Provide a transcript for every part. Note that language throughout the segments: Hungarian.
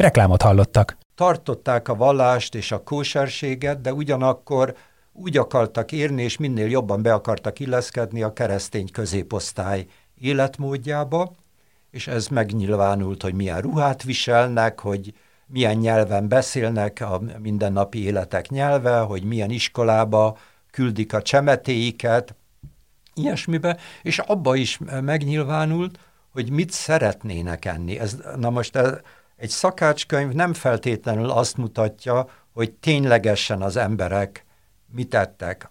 Reklámot hallottak tartották a vallást és a kóserséget, de ugyanakkor úgy akartak érni, és minél jobban be akartak illeszkedni a keresztény középosztály életmódjába, és ez megnyilvánult, hogy milyen ruhát viselnek, hogy milyen nyelven beszélnek a mindennapi életek nyelve, hogy milyen iskolába küldik a csemetéiket, ilyesmibe, és abba is megnyilvánult, hogy mit szeretnének enni. Ez, na most ez, egy szakácskönyv nem feltétlenül azt mutatja, hogy ténylegesen az emberek mit tettek.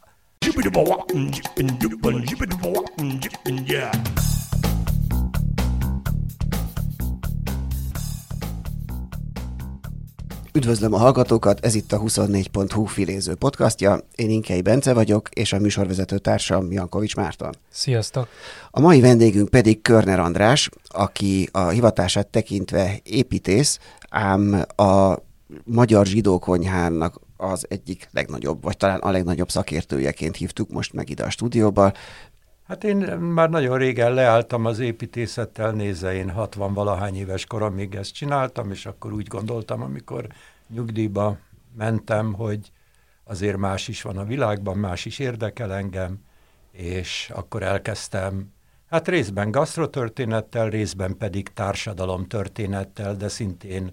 Üdvözlöm a hallgatókat, ez itt a 24.hu filéző podcastja. Én Inkei Bence vagyok, és a műsorvezető társam Jankovics Márton. Sziasztok! A mai vendégünk pedig Körner András, aki a hivatását tekintve építész, ám a magyar zsidó konyhának az egyik legnagyobb, vagy talán a legnagyobb szakértőjeként hívtuk most meg ide a stúdióba. Hát én már nagyon régen leálltam az építészettel, nézze, én 60 valahány éves koromig ezt csináltam, és akkor úgy gondoltam, amikor nyugdíjba mentem, hogy azért más is van a világban, más is érdekel engem, és akkor elkezdtem, hát részben gasztrotörténettel, részben pedig társadalomtörténettel, de szintén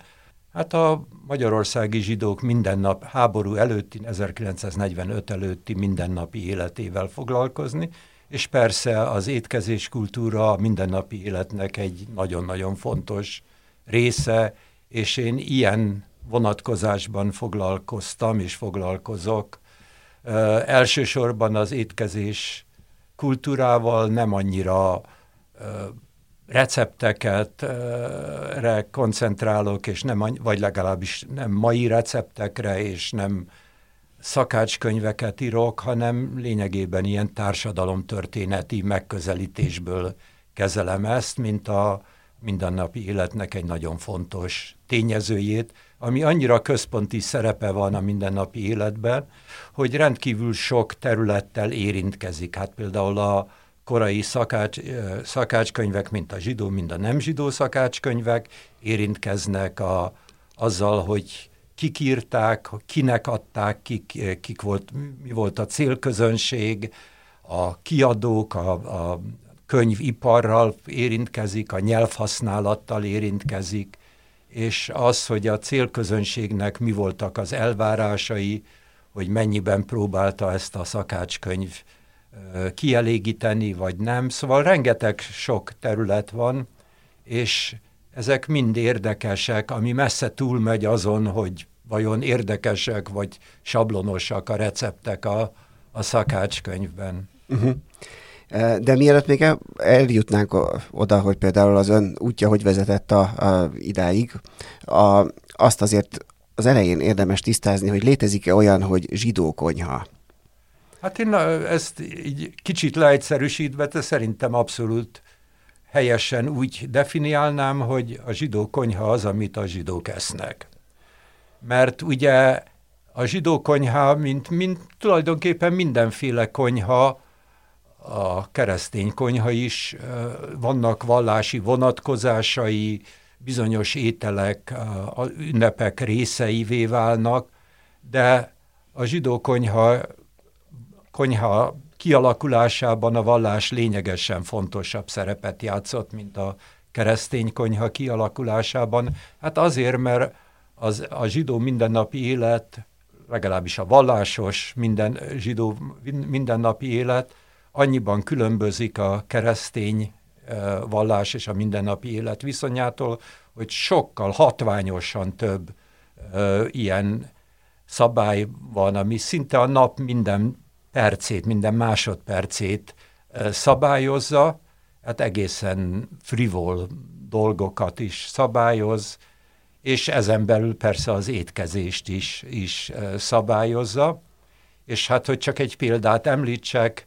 Hát a magyarországi zsidók minden nap háború előtti, 1945 előtti mindennapi életével foglalkozni, és persze az étkezés kultúra a mindennapi életnek egy nagyon-nagyon fontos része, és én ilyen vonatkozásban foglalkoztam és foglalkozok. Ö, elsősorban az étkezés kultúrával nem annyira ö, recepteket re koncentrálok, és nem, vagy legalábbis nem mai receptekre, és nem szakácskönyveket írok, hanem lényegében ilyen társadalomtörténeti megközelítésből kezelem ezt, mint a mindennapi életnek egy nagyon fontos tényezőjét, ami annyira központi szerepe van a mindennapi életben, hogy rendkívül sok területtel érintkezik. Hát például a korai szakács, szakácskönyvek, mint a zsidó, mint a nem zsidó szakácskönyvek érintkeznek a, azzal, hogy kik írták, kinek adták, kik, kik volt, mi volt a célközönség, a kiadók, a, a könyviparral érintkezik, a nyelvhasználattal érintkezik, és az, hogy a célközönségnek mi voltak az elvárásai, hogy mennyiben próbálta ezt a szakácskönyv kielégíteni, vagy nem. Szóval rengeteg sok terület van, és ezek mind érdekesek, ami messze túlmegy azon, hogy vajon érdekesek vagy sablonosak a receptek a, a szakácskönyvben. Uh-huh. De mielőtt még eljutnánk oda, hogy például az ön útja hogy vezetett a, a idáig, a, azt azért az elején érdemes tisztázni, hogy létezik-e olyan, hogy zsidó konyha? Hát én ezt így kicsit leegyszerűsítve, de szerintem abszolút helyesen úgy definiálnám, hogy a zsidó konyha az, amit a zsidók esznek. Mert ugye a zsidó konyha, mint, mint tulajdonképpen mindenféle konyha, a keresztény konyha is, vannak vallási vonatkozásai, bizonyos ételek, a ünnepek részeivé válnak, de a zsidó konyha konyha kialakulásában a vallás lényegesen fontosabb szerepet játszott, mint a keresztény konyha kialakulásában. Hát azért, mert az, a zsidó mindennapi élet, legalábbis a vallásos minden, zsidó mindennapi élet annyiban különbözik a keresztény vallás és a mindennapi élet viszonyától, hogy sokkal hatványosan több ilyen szabály van, ami szinte a nap minden percét, minden másodpercét szabályozza, hát egészen frivol dolgokat is szabályoz, és ezen belül persze az étkezést is, is szabályozza. És hát, hogy csak egy példát említsek,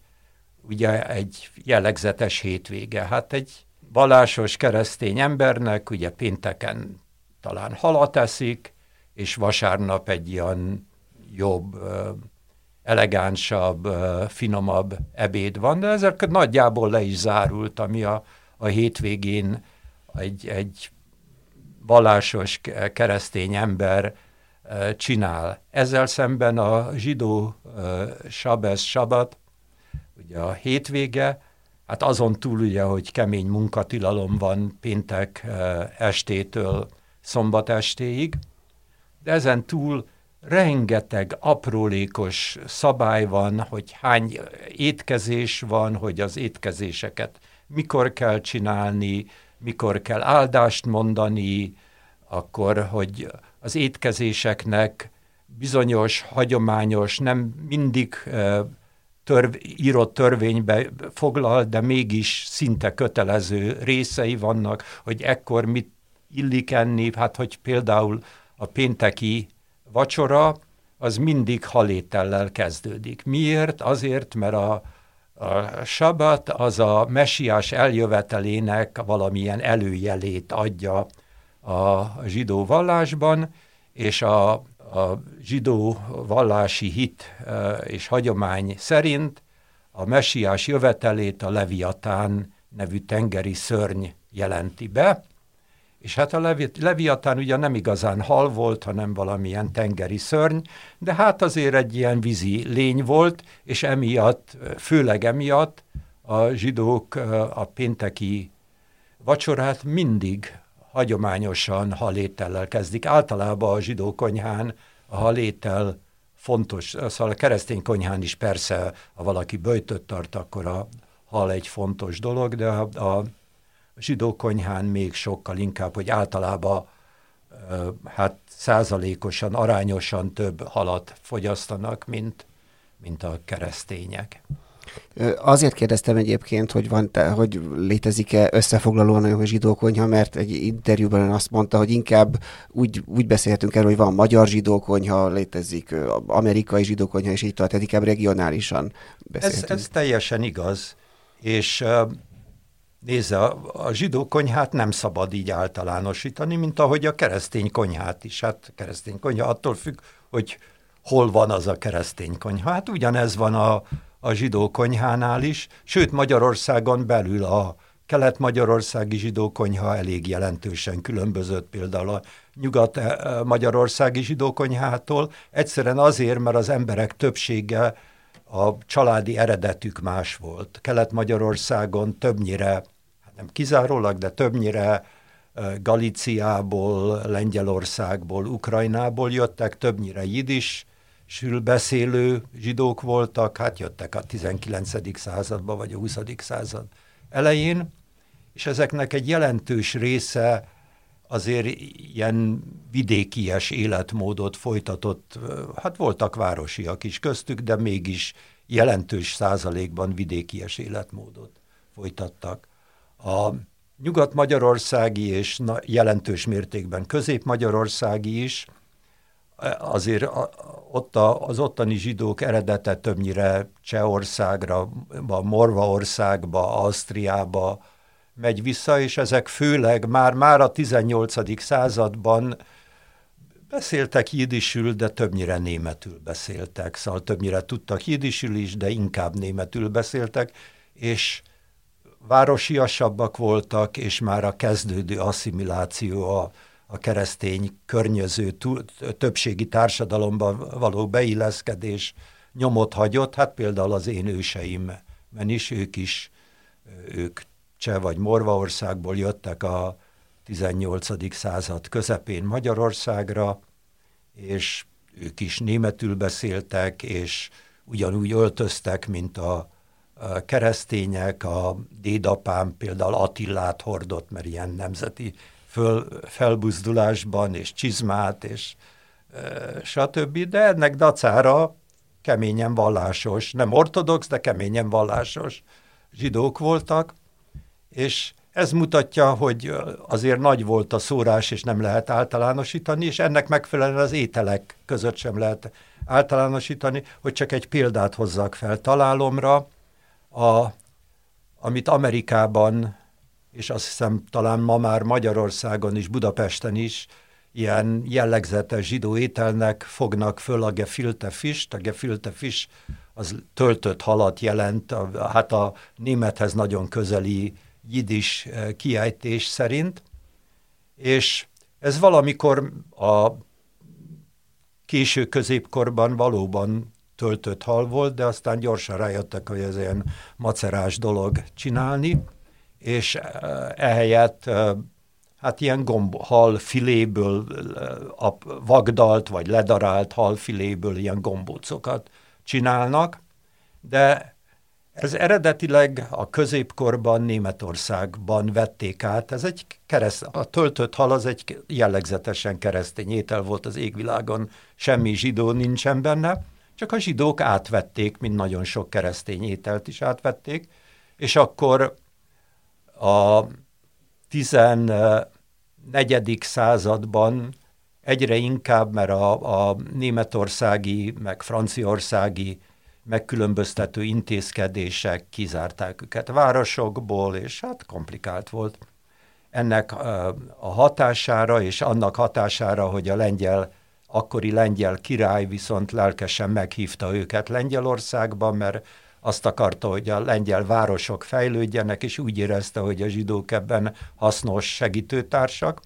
ugye egy jellegzetes hétvége. Hát egy vallásos keresztény embernek ugye pénteken talán halat eszik, és vasárnap egy ilyen jobb, elegánsabb, finomabb ebéd van, de ezek nagyjából le is zárult, ami a, a hétvégén egy, egy vallásos keresztény ember csinál. Ezzel szemben a zsidó sabesz sabat, ugye a hétvége, hát azon túl ugye, hogy kemény munkatilalom van péntek estétől szombat estéig, de ezen túl rengeteg aprólékos szabály van, hogy hány étkezés van, hogy az étkezéseket mikor kell csinálni, mikor kell áldást mondani, akkor, hogy az étkezéseknek bizonyos, hagyományos, nem mindig törv, írott törvénybe foglal, de mégis szinte kötelező részei vannak, hogy ekkor mit illik enni, hát hogy például a pénteki vacsora az mindig halétellel kezdődik. Miért? Azért, mert a, a sabat az a messiás eljövetelének valamilyen előjelét adja a zsidó vallásban, és a, a zsidó vallási hit és hagyomány szerint a messiás jövetelét a Leviatán nevű tengeri szörny jelenti be, és hát a Levi- Leviatán ugye nem igazán hal volt, hanem valamilyen tengeri szörny, de hát azért egy ilyen vízi lény volt, és emiatt, főleg emiatt a zsidók a pénteki vacsorát mindig hagyományosan halétellel kezdik. Általában a zsidó konyhán a halétel fontos, szóval a keresztény konyhán is persze, ha valaki böjtöt tart, akkor a hal egy fontos dolog, de a, a zsidó konyhán még sokkal inkább, hogy általában hát százalékosan, arányosan több halat fogyasztanak, mint, mint a keresztények. Azért kérdeztem egyébként, hogy, van te, hogy létezik-e összefoglalóan a zsidó konyha, mert egy interjúban azt mondta, hogy inkább úgy, úgy beszélhetünk erről, hogy van magyar zsidó konyha, létezik amerikai zsidó konyha, és így tart, tehát inkább regionálisan beszélhetünk. Ez, ez teljesen igaz, és Nézze, a, zsidó konyhát nem szabad így általánosítani, mint ahogy a keresztény konyhát is. Hát keresztény konyha attól függ, hogy hol van az a keresztény konyha. Hát ugyanez van a, a zsidó konyhánál is, sőt Magyarországon belül a kelet-magyarországi zsidó konyha elég jelentősen különbözött például a nyugat-magyarországi zsidó konyhától, egyszerűen azért, mert az emberek többsége a családi eredetük más volt. Kelet-Magyarországon többnyire, hát nem kizárólag, de többnyire Galiciából, Lengyelországból, Ukrajnából jöttek, többnyire jidis, beszélő zsidók voltak, hát jöttek a 19. században, vagy a 20. század elején, és ezeknek egy jelentős része azért ilyen vidékies életmódot folytatott, hát voltak városiak is köztük, de mégis jelentős százalékban vidékies életmódot folytattak. A nyugat-magyarországi és jelentős mértékben közép-magyarországi is, azért ott a, az ottani zsidók eredete többnyire Csehországra, Morvaországba, Ausztriába, megy vissza, és ezek főleg már, már a 18. században beszéltek jidisül, de többnyire németül beszéltek, szóval többnyire tudtak jidisül is, de inkább németül beszéltek, és városiasabbak voltak, és már a kezdődő asszimiláció, a, a keresztény környező többségi társadalomban való beilleszkedés nyomot hagyott, hát például az én őseimben is, ők is, ők Cseh vagy Morvaországból jöttek a 18. század közepén Magyarországra, és ők is németül beszéltek, és ugyanúgy öltöztek, mint a, keresztények, a dédapám például Attillát hordott, mert ilyen nemzeti föl, felbuzdulásban, és csizmát, és e, stb. De ennek dacára keményen vallásos, nem ortodox, de keményen vallásos zsidók voltak, és ez mutatja, hogy azért nagy volt a szórás, és nem lehet általánosítani, és ennek megfelelően az ételek között sem lehet általánosítani, hogy csak egy példát hozzak fel. Találomra, a, amit Amerikában, és azt hiszem talán ma már Magyarországon is, Budapesten is, ilyen jellegzetes zsidó ételnek fognak föl a gefilte fish, a gefilte fish az töltött halat jelent, a, hát a némethez nagyon közeli jidis eh, kiejtés szerint, és ez valamikor a késő középkorban valóban töltött hal volt, de aztán gyorsan rájöttek, hogy ez ilyen macerás dolog csinálni, és eh, ehelyett eh, hát ilyen gomb, hal filéből, a vagdalt vagy ledarált hal filéből ilyen gombócokat csinálnak, de ez eredetileg a középkorban Németországban vették át. Ez egy kereszt, a töltött hal az egy jellegzetesen keresztény étel volt az égvilágon, semmi zsidó nincsen benne, csak a zsidók átvették, mint nagyon sok keresztény ételt is átvették, és akkor a 14. században egyre inkább, mert a, a németországi, meg franciaországi megkülönböztető intézkedések kizárták őket városokból, és hát komplikált volt. Ennek a hatására és annak hatására, hogy a lengyel, akkori lengyel király viszont lelkesen meghívta őket Lengyelországba, mert azt akarta, hogy a lengyel városok fejlődjenek, és úgy érezte, hogy a zsidók ebben hasznos segítőtársak.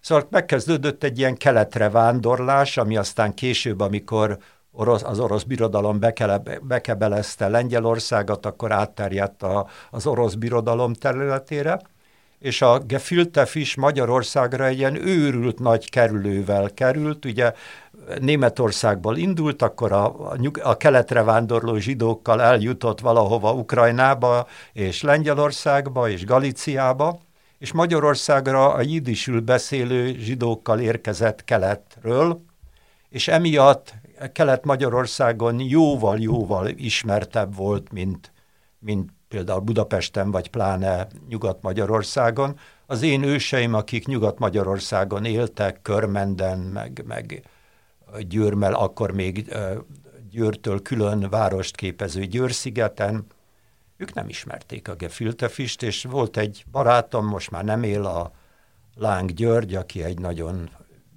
Szóval megkezdődött egy ilyen keletre vándorlás, ami aztán később, amikor orosz, az orosz birodalom bekele, bekebelezte Lengyelországot, akkor átterjedt a, az orosz birodalom területére, és a gefilte fish Magyarországra egy ilyen őrült nagy kerülővel került, ugye Németországból indult, akkor a, a, a keletre vándorló zsidókkal eljutott valahova Ukrajnába, és Lengyelországba, és Galiciába, és Magyarországra a jidisül beszélő zsidókkal érkezett keletről, és emiatt Kelet-Magyarországon jóval-jóval ismertebb volt, mint, mint például Budapesten, vagy pláne Nyugat-Magyarországon. Az én őseim, akik Nyugat-Magyarországon éltek, Körmenden, meg, meg Győrmel, akkor még Győrtől külön várost képező Győrszigeten, ők nem ismerték a gefiltefist, és volt egy barátom, most már nem él a Láng György, aki egy nagyon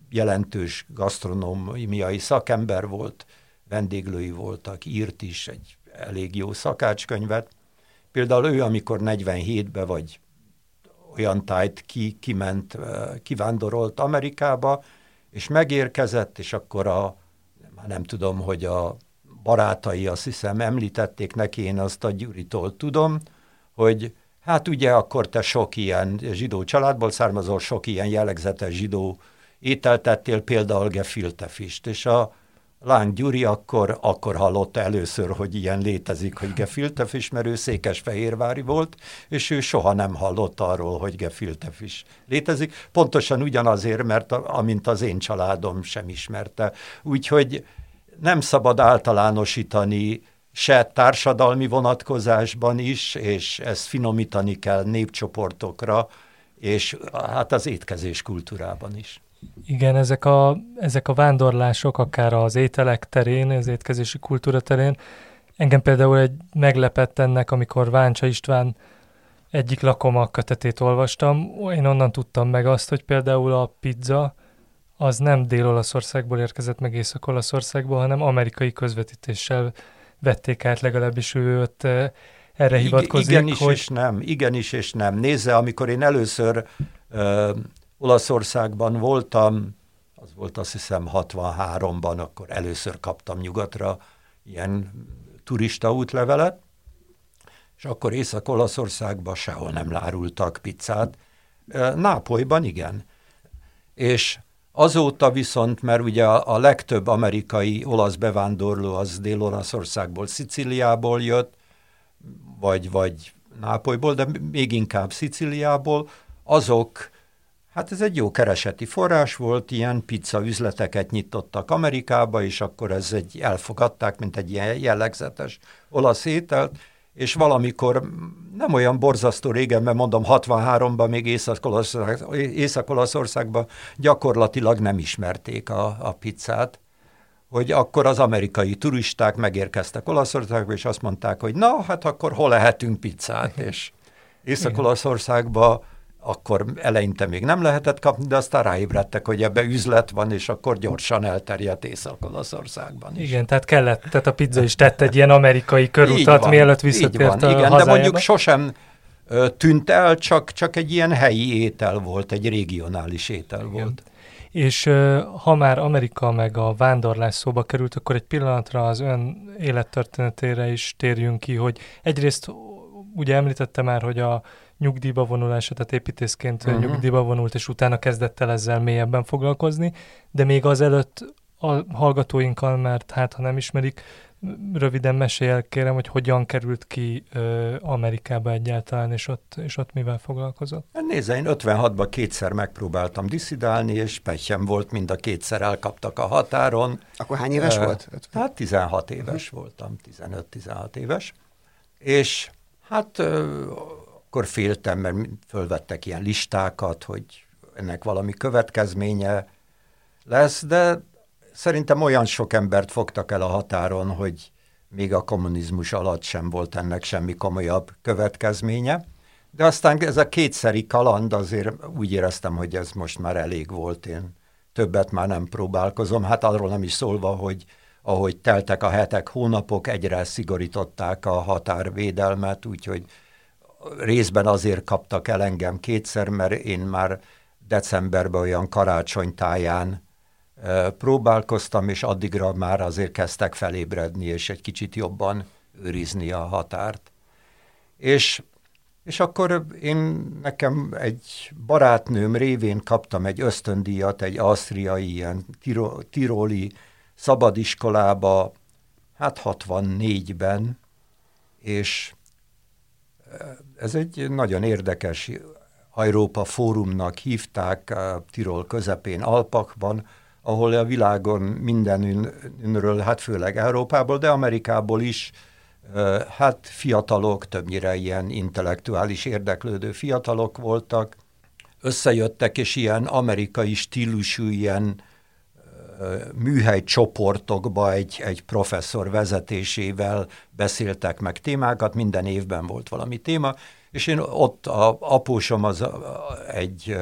jelentős gasztronómiai szakember volt, vendéglői voltak, írt is egy elég jó szakácskönyvet. Például ő, amikor 47-be vagy olyan tájt ki, kiment, kivándorolt Amerikába, és megérkezett, és akkor a, már nem tudom, hogy a barátai azt hiszem említették neki, én azt a Gyuritól tudom, hogy hát ugye akkor te sok ilyen zsidó családból származol, sok ilyen jellegzetes zsidó ételtettél például gefiltefist, és a Láng Gyuri akkor, akkor hallotta először, hogy ilyen létezik, hogy gefiltefis, mert ő székesfehérvári volt, és ő soha nem hallott arról, hogy gefiltefis létezik. Pontosan ugyanazért, mert amint az én családom sem ismerte. Úgyhogy nem szabad általánosítani se társadalmi vonatkozásban is, és ezt finomítani kell népcsoportokra, és hát az étkezés kultúrában is. Igen, ezek a, ezek a vándorlások, akár az ételek terén, az étkezési kultúra terén, engem például egy meglepett ennek, amikor Váncsa István egyik lakoma kötetét olvastam, én onnan tudtam meg azt, hogy például a pizza az nem Dél-Olaszországból érkezett meg Észak-Olaszországból, hanem amerikai közvetítéssel vették át, legalábbis ő ott eh, erre hivatkozik. Igenis hogy... és nem, igenis és nem. Nézze, amikor én először uh, Olaszországban voltam, az volt azt hiszem 63-ban, akkor először kaptam nyugatra ilyen turista útlevelet, és akkor Észak-Olaszországban sehol nem lárultak pizzát. Nápolyban igen. És azóta viszont, mert ugye a, legtöbb amerikai olasz bevándorló az Dél-Olaszországból, Sziciliából jött, vagy, vagy Nápolyból, de még inkább Sziciliából, azok Hát ez egy jó kereseti forrás volt, ilyen pizza üzleteket nyitottak Amerikába, és akkor ez egy elfogadták, mint egy ilyen jellegzetes olasz ételt, és valamikor nem olyan borzasztó régen, mert mondom 63-ban még Észak-Olaszországban gyakorlatilag nem ismerték a, a pizzát, hogy akkor az amerikai turisták megérkeztek Olaszországba, és azt mondták, hogy na, hát akkor hol lehetünk pizzát, és Észak-Olaszországba akkor eleinte még nem lehetett kapni, de aztán ráébredtek, hogy ebbe üzlet van, és akkor gyorsan elterjedt Észak-Olaszországban is. Igen, tehát kellett, tehát a pizza is tett egy ilyen amerikai körutat, van, mielőtt visszatért van, a Igen, hazájába. de mondjuk sosem ö, tűnt el, csak, csak egy ilyen helyi étel volt, egy regionális étel igen. volt. És ö, ha már Amerika meg a vándorlás szóba került, akkor egy pillanatra az ön élettörténetére is térjünk ki, hogy egyrészt ugye említette már, hogy a nyugdíjba vonulása, tehát építészként uh-huh. nyugdíjba vonult, és utána kezdett el ezzel mélyebben foglalkozni, de még azelőtt a hallgatóinkkal, mert hát ha nem ismerik, röviden mesélj el, kérem, hogy hogyan került ki ö, Amerikába egyáltalán, és ott, és ott mivel foglalkozott? Hát nézze, én 56-ban kétszer megpróbáltam diszidálni, és pechem volt, mind a kétszer elkaptak a határon. Akkor hány éves uh, volt? Hát 16 éves uh-huh. voltam, 15-16 éves, és hát akkor féltem, mert fölvettek ilyen listákat, hogy ennek valami következménye lesz, de szerintem olyan sok embert fogtak el a határon, hogy még a kommunizmus alatt sem volt ennek semmi komolyabb következménye. De aztán ez a kétszeri kaland azért úgy éreztem, hogy ez most már elég volt. Én többet már nem próbálkozom. Hát arról nem is szólva, hogy ahogy teltek a hetek, hónapok, egyre szigorították a határvédelmet, úgyhogy részben azért kaptak el engem kétszer, mert én már decemberben olyan karácsonytáján próbálkoztam, és addigra már azért kezdtek felébredni, és egy kicsit jobban őrizni a határt. És, és akkor én nekem egy barátnőm révén kaptam egy ösztöndíjat, egy asztriai, ilyen tiro, tiroli szabadiskolába, hát 64-ben, és ez egy nagyon érdekes Európa Fórumnak hívták Tirol közepén, Alpakban, ahol a világon mindenről, hát főleg Európából, de Amerikából is, hát fiatalok, többnyire ilyen intellektuális érdeklődő fiatalok voltak, összejöttek, és ilyen amerikai stílusú, ilyen műhely csoportokba egy, egy professzor vezetésével beszéltek meg témákat, minden évben volt valami téma, és én ott a apósom az egy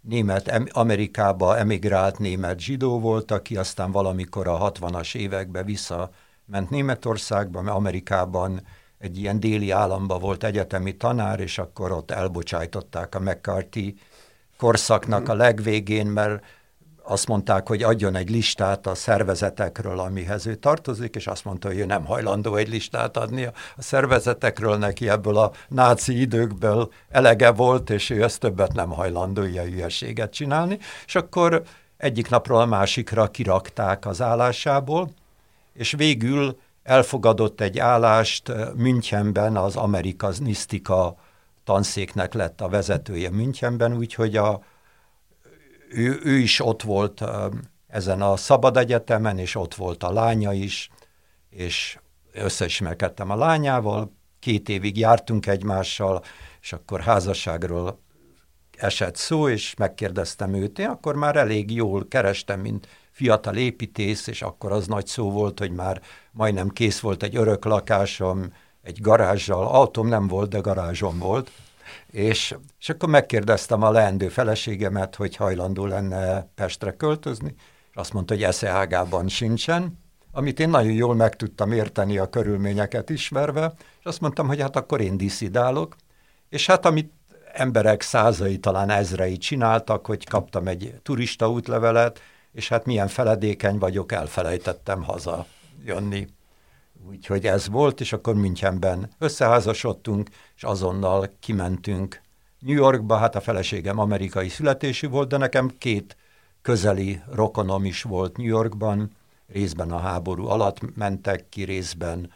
német, Amerikába emigrált német zsidó volt, aki aztán valamikor a 60-as években visszament Németországba, mert Amerikában egy ilyen déli államba volt egyetemi tanár, és akkor ott elbocsájtották a McCarthy korszaknak a legvégén, mert azt mondták, hogy adjon egy listát a szervezetekről, amihez ő tartozik, és azt mondta, hogy ő nem hajlandó egy listát adni a szervezetekről, neki ebből a náci időkből. Elege volt, és ő ezt többet nem hajlandó ilyen hülyeséget csinálni, és akkor egyik napról a másikra kirakták az állásából, és végül elfogadott egy állást Münchenben, az amerikanisztika tanszéknek lett a vezetője Münchenben, úgyhogy a ő, ő is ott volt ezen a Szabad Egyetemen, és ott volt a lánya is, és összeismerkedtem a lányával, két évig jártunk egymással, és akkor házasságról esett szó, és megkérdeztem őt, én akkor már elég jól kerestem, mint fiatal építész, és akkor az nagy szó volt, hogy már majdnem kész volt egy örök lakásom, egy garázsal, autóm nem volt, de garázsom volt, és, és akkor megkérdeztem a leendő feleségemet, hogy hajlandó lenne Pestre költözni, és azt mondta, hogy esze ágában sincsen, amit én nagyon jól meg tudtam érteni a körülményeket ismerve, és azt mondtam, hogy hát akkor én diszidálok, és hát amit emberek százai, talán ezrei csináltak, hogy kaptam egy turista útlevelet, és hát milyen feledékeny vagyok, elfelejtettem haza jönni. Úgyhogy ez volt, és akkor Münchenben összeházasodtunk, és azonnal kimentünk New Yorkba, hát a feleségem amerikai születésű volt, de nekem két közeli rokonom is volt New Yorkban, részben a háború alatt mentek ki, részben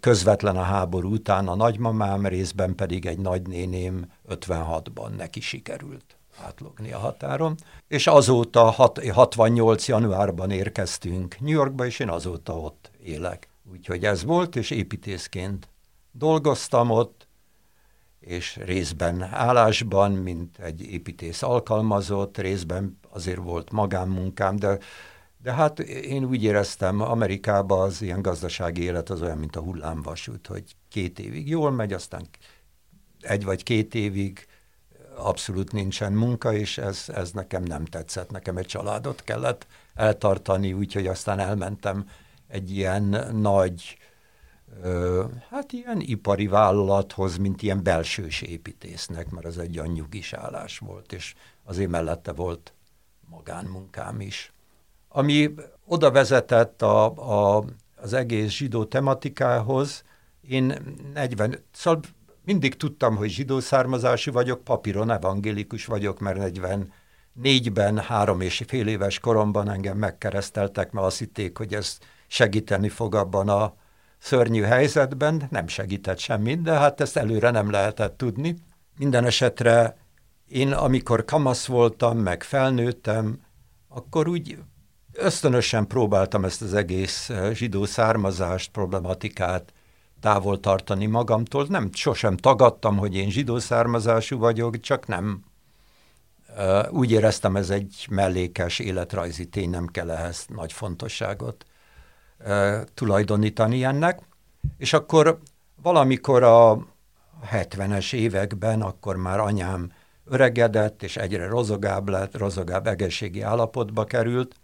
közvetlen a háború után a nagymamám, részben pedig egy nagynéném 56-ban neki sikerült átlogni a határon. És azóta, 68. januárban érkeztünk New Yorkba, és én azóta ott élek. Úgyhogy ez volt, és építészként dolgoztam ott, és részben állásban, mint egy építész alkalmazott, részben azért volt magánmunkám, de, de hát én úgy éreztem, Amerikában az ilyen gazdasági élet az olyan, mint a hullámvasút, hogy két évig jól megy, aztán egy vagy két évig abszolút nincsen munka, és ez, ez nekem nem tetszett. Nekem egy családot kellett eltartani, úgyhogy aztán elmentem egy ilyen nagy, ö, hát ilyen ipari vállalathoz, mint ilyen belsős építésznek, mert az egy olyan nyugis állás volt, és azért mellette volt magánmunkám is. Ami oda vezetett a, a, az egész zsidó tematikához, én 40, szóval mindig tudtam, hogy zsidó származású vagyok, papíron evangélikus vagyok, mert 44-ben, három és fél éves koromban engem megkereszteltek, mert azt hitték, hogy ez segíteni fog abban a szörnyű helyzetben. Nem segített semmit, de hát ezt előre nem lehetett tudni. Minden esetre én, amikor kamasz voltam, meg felnőttem, akkor úgy ösztönösen próbáltam ezt az egész zsidó származást, problematikát távol tartani magamtól. Nem, sosem tagadtam, hogy én zsidó származású vagyok, csak nem. Úgy éreztem, ez egy mellékes életrajzi tény, nem kell ehhez nagy fontosságot tulajdonítani ennek. És akkor valamikor a 70-es években, akkor már anyám öregedett, és egyre rozogább lett, rozogább egészségi állapotba került,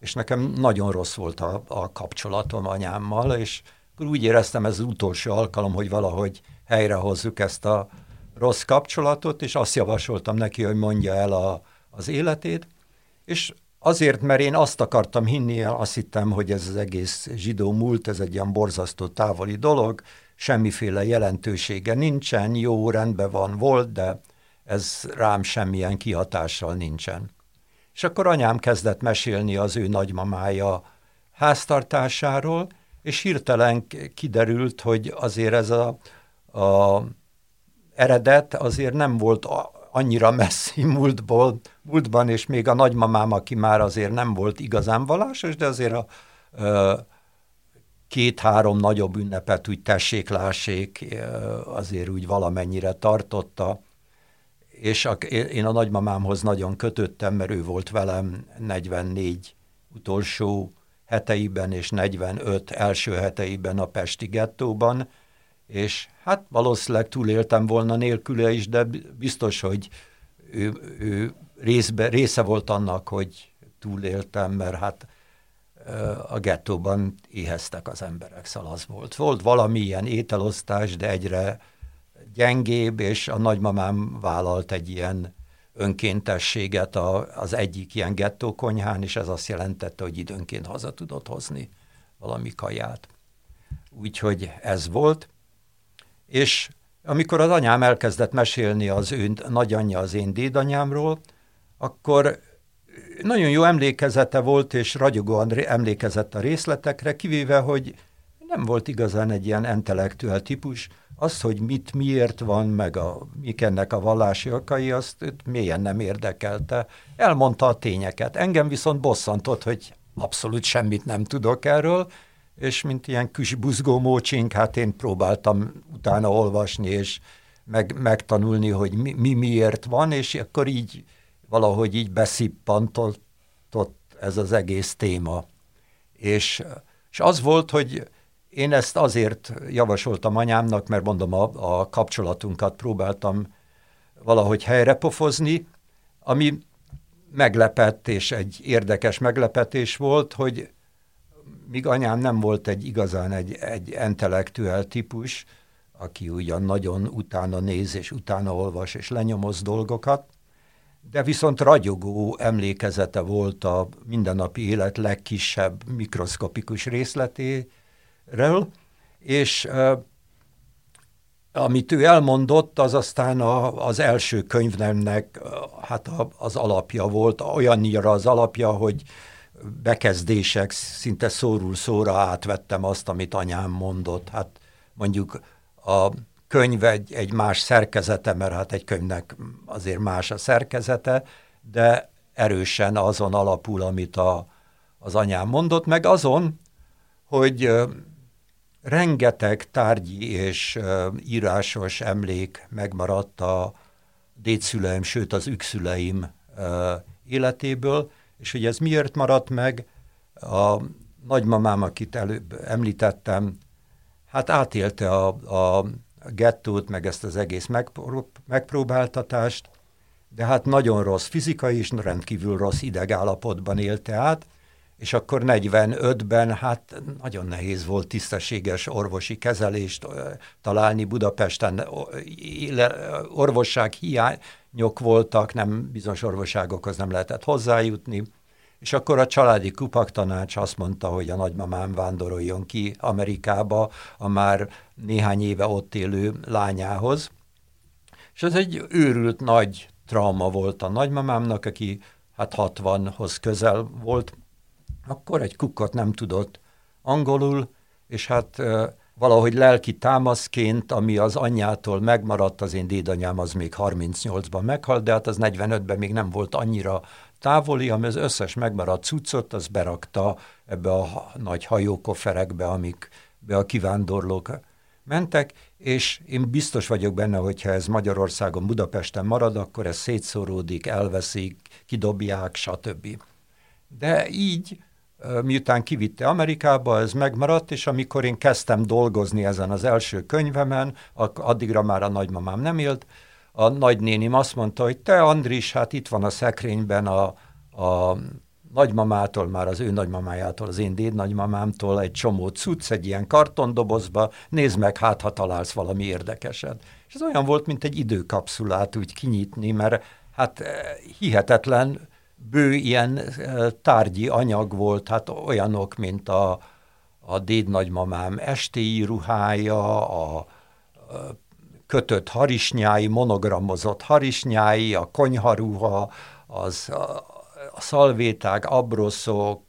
és nekem nagyon rossz volt a, a kapcsolatom anyámmal, és úgy éreztem, ez az utolsó alkalom, hogy valahogy helyrehozzuk ezt a rossz kapcsolatot, és azt javasoltam neki, hogy mondja el a, az életét, és azért, mert én azt akartam hinni, azt hittem, hogy ez az egész zsidó múlt, ez egy ilyen borzasztó távoli dolog, semmiféle jelentősége nincsen, jó, rendben van, volt, de ez rám semmilyen kihatással nincsen. És akkor anyám kezdett mesélni az ő nagymamája háztartásáról, és hirtelen kiderült, hogy azért ez a, a eredet azért nem volt annyira messzi múltból, múltban, és még a nagymamám, aki már azért nem volt igazán vallásos, de azért a, két-három nagyobb ünnepet úgy tessék, lássék, azért úgy valamennyire tartotta, és a, én a nagymamámhoz nagyon kötöttem, mert ő volt velem 44 utolsó heteiben és 45 első heteiben a Pesti gettóban, és hát valószínűleg túléltem volna nélküle is, de biztos, hogy ő, ő részbe, része volt annak, hogy túléltem, mert hát a gettóban éheztek az emberek, szóval az volt. Volt valamilyen ételosztás, de egyre gyengébb, és a nagymamám vállalt egy ilyen önkéntességet a, az egyik ilyen gettó konyhán, és ez azt jelentette, hogy időnként haza tudott hozni valami kaját. Úgyhogy ez volt. És amikor az anyám elkezdett mesélni az ő nagyanyja az én dédanyámról, akkor nagyon jó emlékezete volt, és ragyogóan emlékezett a részletekre, kivéve, hogy nem volt igazán egy ilyen intellektuál típus, az, hogy mit miért van, meg a, mik ennek a vallási okai, azt mélyen nem érdekelte. Elmondta a tényeket. Engem viszont bosszantott, hogy abszolút semmit nem tudok erről, és mint ilyen kis buzgó mócsink, hát én próbáltam utána olvasni, és meg, megtanulni, hogy mi, mi miért van, és akkor így valahogy így beszippantott ez az egész téma. És, és az volt, hogy én ezt azért javasoltam anyámnak, mert mondom, a, a kapcsolatunkat próbáltam valahogy helyrepofozni, ami meglepett, és egy érdekes meglepetés volt, hogy míg anyám nem volt egy igazán egy, egy intellektuál típus, aki ugyan nagyon utána néz, és utána olvas, és lenyomoz dolgokat, de viszont ragyogó emlékezete volt a mindennapi élet legkisebb mikroszkopikus részleté, ről, és amit ő elmondott, az aztán a, az első könyvnemnek hát a, az alapja volt, olyannyira az alapja, hogy bekezdések, szinte szórul szóra átvettem azt, amit anyám mondott. Hát mondjuk a könyv egy, egy más szerkezete, mert hát egy könyvnek azért más a szerkezete, de erősen azon alapul, amit a, az anyám mondott, meg azon, hogy rengeteg tárgyi és írásos emlék megmaradt a dédszüleim, sőt az ükszüleim életéből, és hogy ez miért maradt meg, a nagymamám, akit előbb említettem, hát átélte a, a gettót, meg ezt az egész megpró- megpróbáltatást, de hát nagyon rossz fizikai és rendkívül rossz idegállapotban élte át, és akkor 45-ben hát nagyon nehéz volt tisztességes orvosi kezelést találni Budapesten. Orvosság hiányok voltak, nem bizonyos orvosságokhoz nem lehetett hozzájutni, és akkor a családi kupaktanács azt mondta, hogy a nagymamám vándoroljon ki Amerikába a már néhány éve ott élő lányához. És ez egy őrült nagy trauma volt a nagymamámnak, aki hát 60-hoz közel volt, akkor egy kukkot nem tudott angolul, és hát valahogy lelki támaszként, ami az anyjától megmaradt, az én dédanyám az még 38-ban meghalt, de hát az 45-ben még nem volt annyira távoli, ami az összes megmaradt cuccot, az berakta ebbe a nagy hajókoferekbe, amikbe a kivándorlók mentek, és én biztos vagyok benne, hogyha ez Magyarországon, Budapesten marad, akkor ez szétszóródik, elveszik, kidobják, stb. De így, miután kivitte Amerikába, ez megmaradt, és amikor én kezdtem dolgozni ezen az első könyvemen, addigra már a nagymamám nem élt, a nagynénim azt mondta, hogy te Andris, hát itt van a szekrényben a, a nagymamától, már az ő nagymamájától, az én dédnagymamámtól egy csomó cucc, egy ilyen kartondobozba, nézd meg, hát ha találsz valami érdekeset. És ez olyan volt, mint egy időkapszulát úgy kinyitni, mert hát eh, hihetetlen bő ilyen tárgyi anyag volt, hát olyanok, mint a, a dédnagymamám estéi ruhája, a kötött harisnyái, monogramozott harisnyái, a konyharuha, az, a, a szalvéták, abroszok,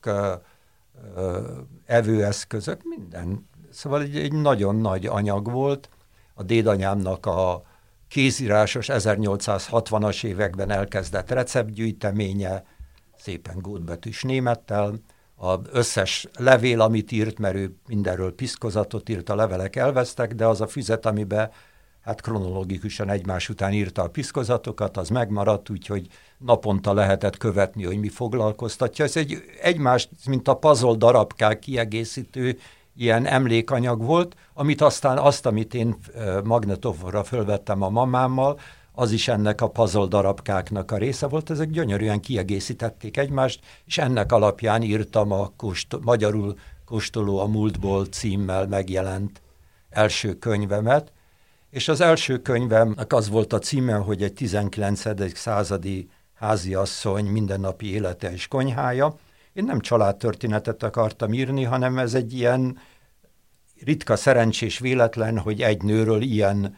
evőeszközök, minden. Szóval egy, egy nagyon nagy anyag volt. A dédanyámnak a kézírásos 1860-as években elkezdett receptgyűjteménye, szépen gótbetűs némettel, az összes levél, amit írt, mert ő mindenről piszkozatot írt, a levelek elvesztek, de az a füzet, amiben hát kronológikusan egymás után írta a piszkozatokat, az megmaradt, úgyhogy naponta lehetett követni, hogy mi foglalkoztatja. Ez egy egymást, mint a puzzle darabkák kiegészítő ilyen emlékanyag volt, amit aztán azt, amit én magnetofra fölvettem a mamámmal, az is ennek a puzzle darabkáknak a része volt, ezek gyönyörűen kiegészítették egymást, és ennek alapján írtam a kost- magyarul Kóstoló a múltból címmel megjelent első könyvemet, és az első könyvemnek az volt a címe, hogy egy 19. századi háziasszony mindennapi élete és konyhája. Én nem családtörténetet akartam írni, hanem ez egy ilyen ritka szerencsés véletlen, hogy egy nőről ilyen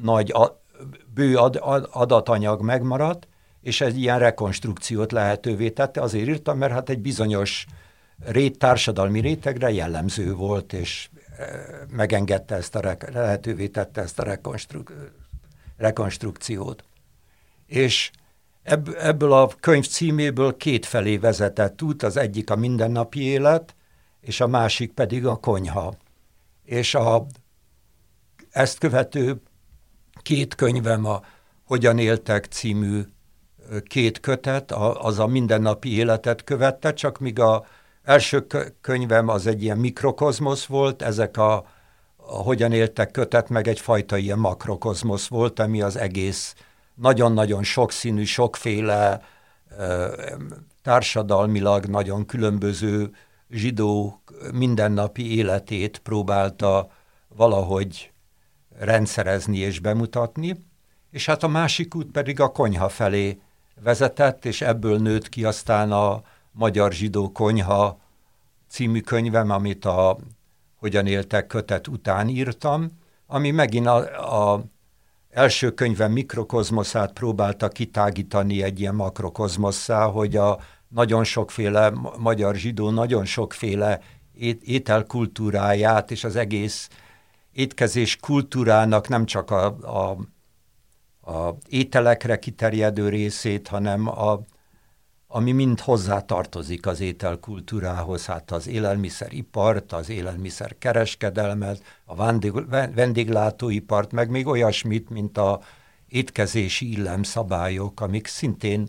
nagy, bő adatanyag megmaradt, és ez ilyen rekonstrukciót lehetővé tette. Azért írtam, mert hát egy bizonyos rét, társadalmi rétegre jellemző volt, és megengedte ezt a, lehetővé tette ezt a rekonstruk, rekonstrukciót. És ebb, ebből a könyv címéből két felé vezetett út, az egyik a mindennapi élet, és a másik pedig a konyha. És a, ezt követő két könyvem a Hogyan éltek című két kötet, az a mindennapi életet követte, csak míg a első könyvem az egy ilyen mikrokozmosz volt, ezek a, a hogyan éltek kötet, meg egyfajta ilyen makrokozmosz volt, ami az egész nagyon-nagyon sokszínű, sokféle társadalmilag nagyon különböző zsidó mindennapi életét próbálta valahogy rendszerezni és bemutatni, és hát a másik út pedig a konyha felé vezetett, és ebből nőtt ki aztán a, Magyar Zsidó Konyha című könyvem, amit a Hogyan éltek kötet után írtam, ami megint a, a első könyvem mikrokozmoszát próbálta kitágítani egy ilyen makrokozmosszá, hogy a nagyon sokféle magyar zsidó, nagyon sokféle ét, ételkultúráját és az egész étkezés kultúrának nem csak a, a, a ételekre kiterjedő részét, hanem a ami mind hozzá tartozik az ételkultúrához, hát az élelmiszeripart, az élelmiszer kereskedelmet, a vendéglátóipart, meg még olyasmit, mint a étkezési illemszabályok, amik szintén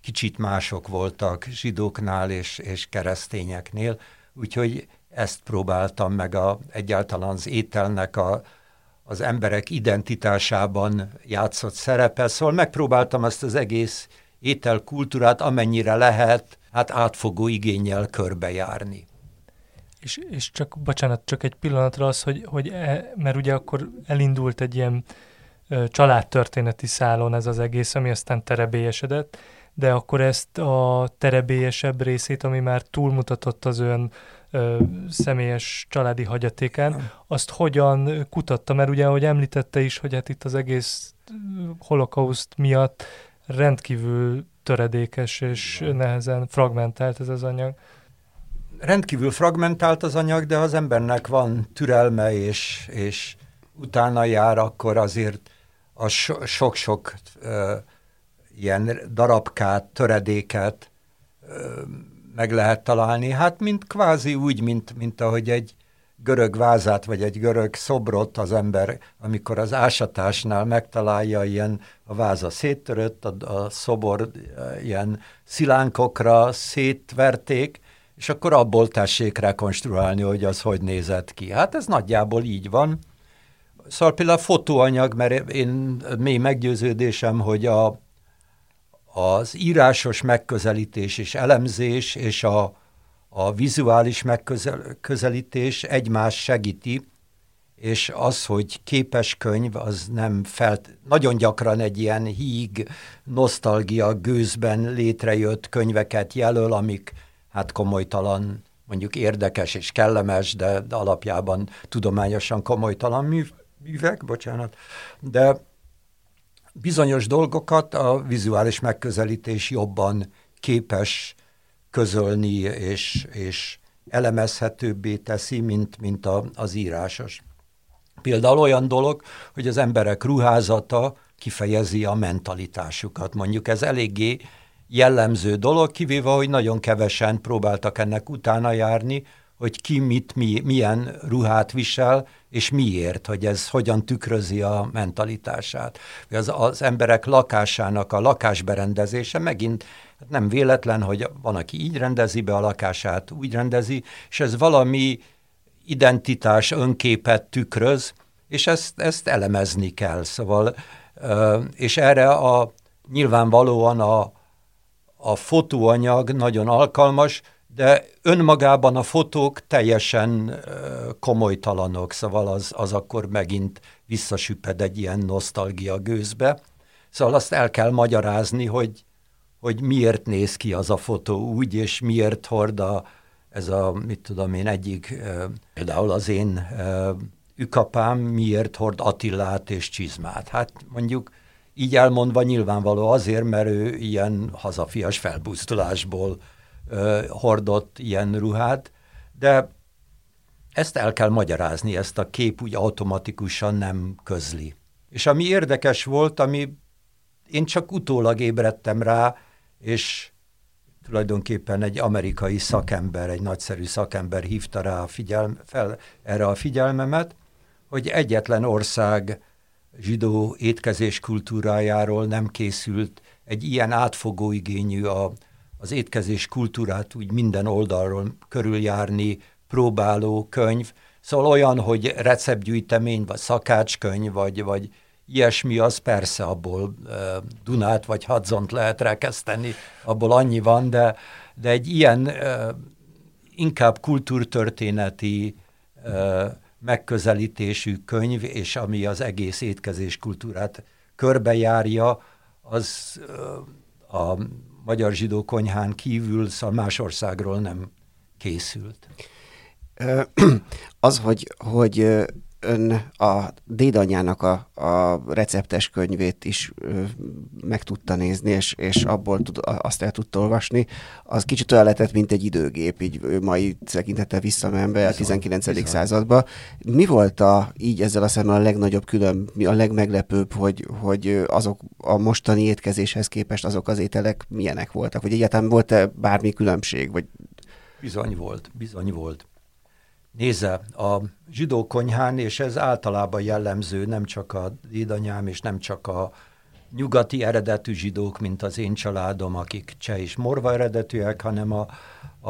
kicsit mások voltak zsidóknál és, és keresztényeknél, úgyhogy ezt próbáltam meg a, egyáltalán az ételnek a, az emberek identitásában játszott szerepe, szóval megpróbáltam ezt az egész ételkultúrát amennyire lehet, hát átfogó igényel körbejárni. És, és csak, bocsánat, csak egy pillanatra az, hogy, hogy e, mert ugye akkor elindult egy ilyen ö, családtörténeti szálon ez az egész, ami aztán terebélyesedett, de akkor ezt a terebélyesebb részét, ami már túlmutatott az ön ö, személyes családi hagyatékán, azt hogyan kutatta? Mert ugye, ahogy említette is, hogy hát itt az egész holokauszt miatt rendkívül töredékes és nehezen fragmentált ez az anyag. Rendkívül fragmentált az anyag, de az embernek van türelme és, és utána jár, akkor azért a sok-sok ilyen darabkát, töredéket ö, meg lehet találni. Hát mint kvázi úgy, mint, mint ahogy egy görög vázát, vagy egy görög szobrot az ember, amikor az ásatásnál megtalálja, ilyen a váza széttörött, a, a szobor ilyen szilánkokra szétverték, és akkor abból tessék rekonstruálni, hogy az hogy nézett ki. Hát ez nagyjából így van. Szóval például a fotóanyag, mert én mély meggyőződésem, hogy a, az írásos megközelítés és elemzés és a, a vizuális megközelítés egymás segíti, és az, hogy képes könyv, az nem felt, nagyon gyakran egy ilyen híg, nosztalgia gőzben létrejött könyveket jelöl, amik hát komolytalan, mondjuk érdekes és kellemes, de, alapjában tudományosan komolytalan mű, művek, bocsánat, de bizonyos dolgokat a vizuális megközelítés jobban képes közölni és, és elemezhetőbbé teszi, mint, mint a, az írásos. Például olyan dolog, hogy az emberek ruházata kifejezi a mentalitásukat. Mondjuk ez eléggé jellemző dolog, kivéve, hogy nagyon kevesen próbáltak ennek utána járni, hogy ki mit, mi, milyen ruhát visel, és miért, hogy ez hogyan tükrözi a mentalitását. Az, az emberek lakásának a lakásberendezése megint hát nem véletlen, hogy van, aki így rendezi be a lakását, úgy rendezi, és ez valami identitás, önképet tükröz, és ezt, ezt elemezni kell. Szóval, és erre a nyilvánvalóan a, a fotóanyag nagyon alkalmas, de önmagában a fotók teljesen komolytalanok, szóval az, az akkor megint visszasüpped egy ilyen nosztalgia gőzbe. Szóval azt el kell magyarázni, hogy, hogy miért néz ki az a fotó úgy, és miért hord a, ez a, mit tudom én, egyik, például az én ükapám miért hord Attillát és csizmát. Hát mondjuk így elmondva nyilvánvaló azért, mert ő ilyen hazafias felbuzdulásból hordott ilyen ruhát, de ezt el kell magyarázni, ezt a kép úgy automatikusan nem közli. És ami érdekes volt, ami én csak utólag ébredtem rá, és tulajdonképpen egy amerikai szakember, egy nagyszerű szakember hívta rá a figyelme, fel erre a figyelmemet, hogy egyetlen ország zsidó étkezés kultúrájáról nem készült egy ilyen átfogó igényű a, az étkezés kultúrát úgy minden oldalról körüljárni próbáló könyv. Szóval olyan, hogy receptgyűjtemény, vagy szakácskönyv, vagy, vagy ilyesmi, az persze abból Dunát vagy Hadzont lehet rekeszteni, abból annyi van, de, de egy ilyen inkább kultúrtörténeti megközelítésű könyv, és ami az egész étkezés kultúrát körbejárja, az a magyar zsidó konyhán kívül szóval más országról nem készült. Az, hogy, hogy ön a dédanyának a, a receptes könyvét is ö, meg tudta nézni, és, és abból tud, azt el tudta olvasni, az kicsit olyan lehetett, mint egy időgép, így mai tekintettel visszamenve a 19. Bizony. századba. Mi volt a, így ezzel a szemmel a legnagyobb külön, a legmeglepőbb, hogy, hogy azok a mostani étkezéshez képest azok az ételek milyenek voltak? Vagy egyáltalán volt-e bármi különbség? Vagy... Bizony volt, bizony volt. Nézze, a zsidó konyhán, és ez általában jellemző nem csak a dédanyám, és nem csak a nyugati eredetű zsidók, mint az én családom, akik cseh és morva eredetűek, hanem a,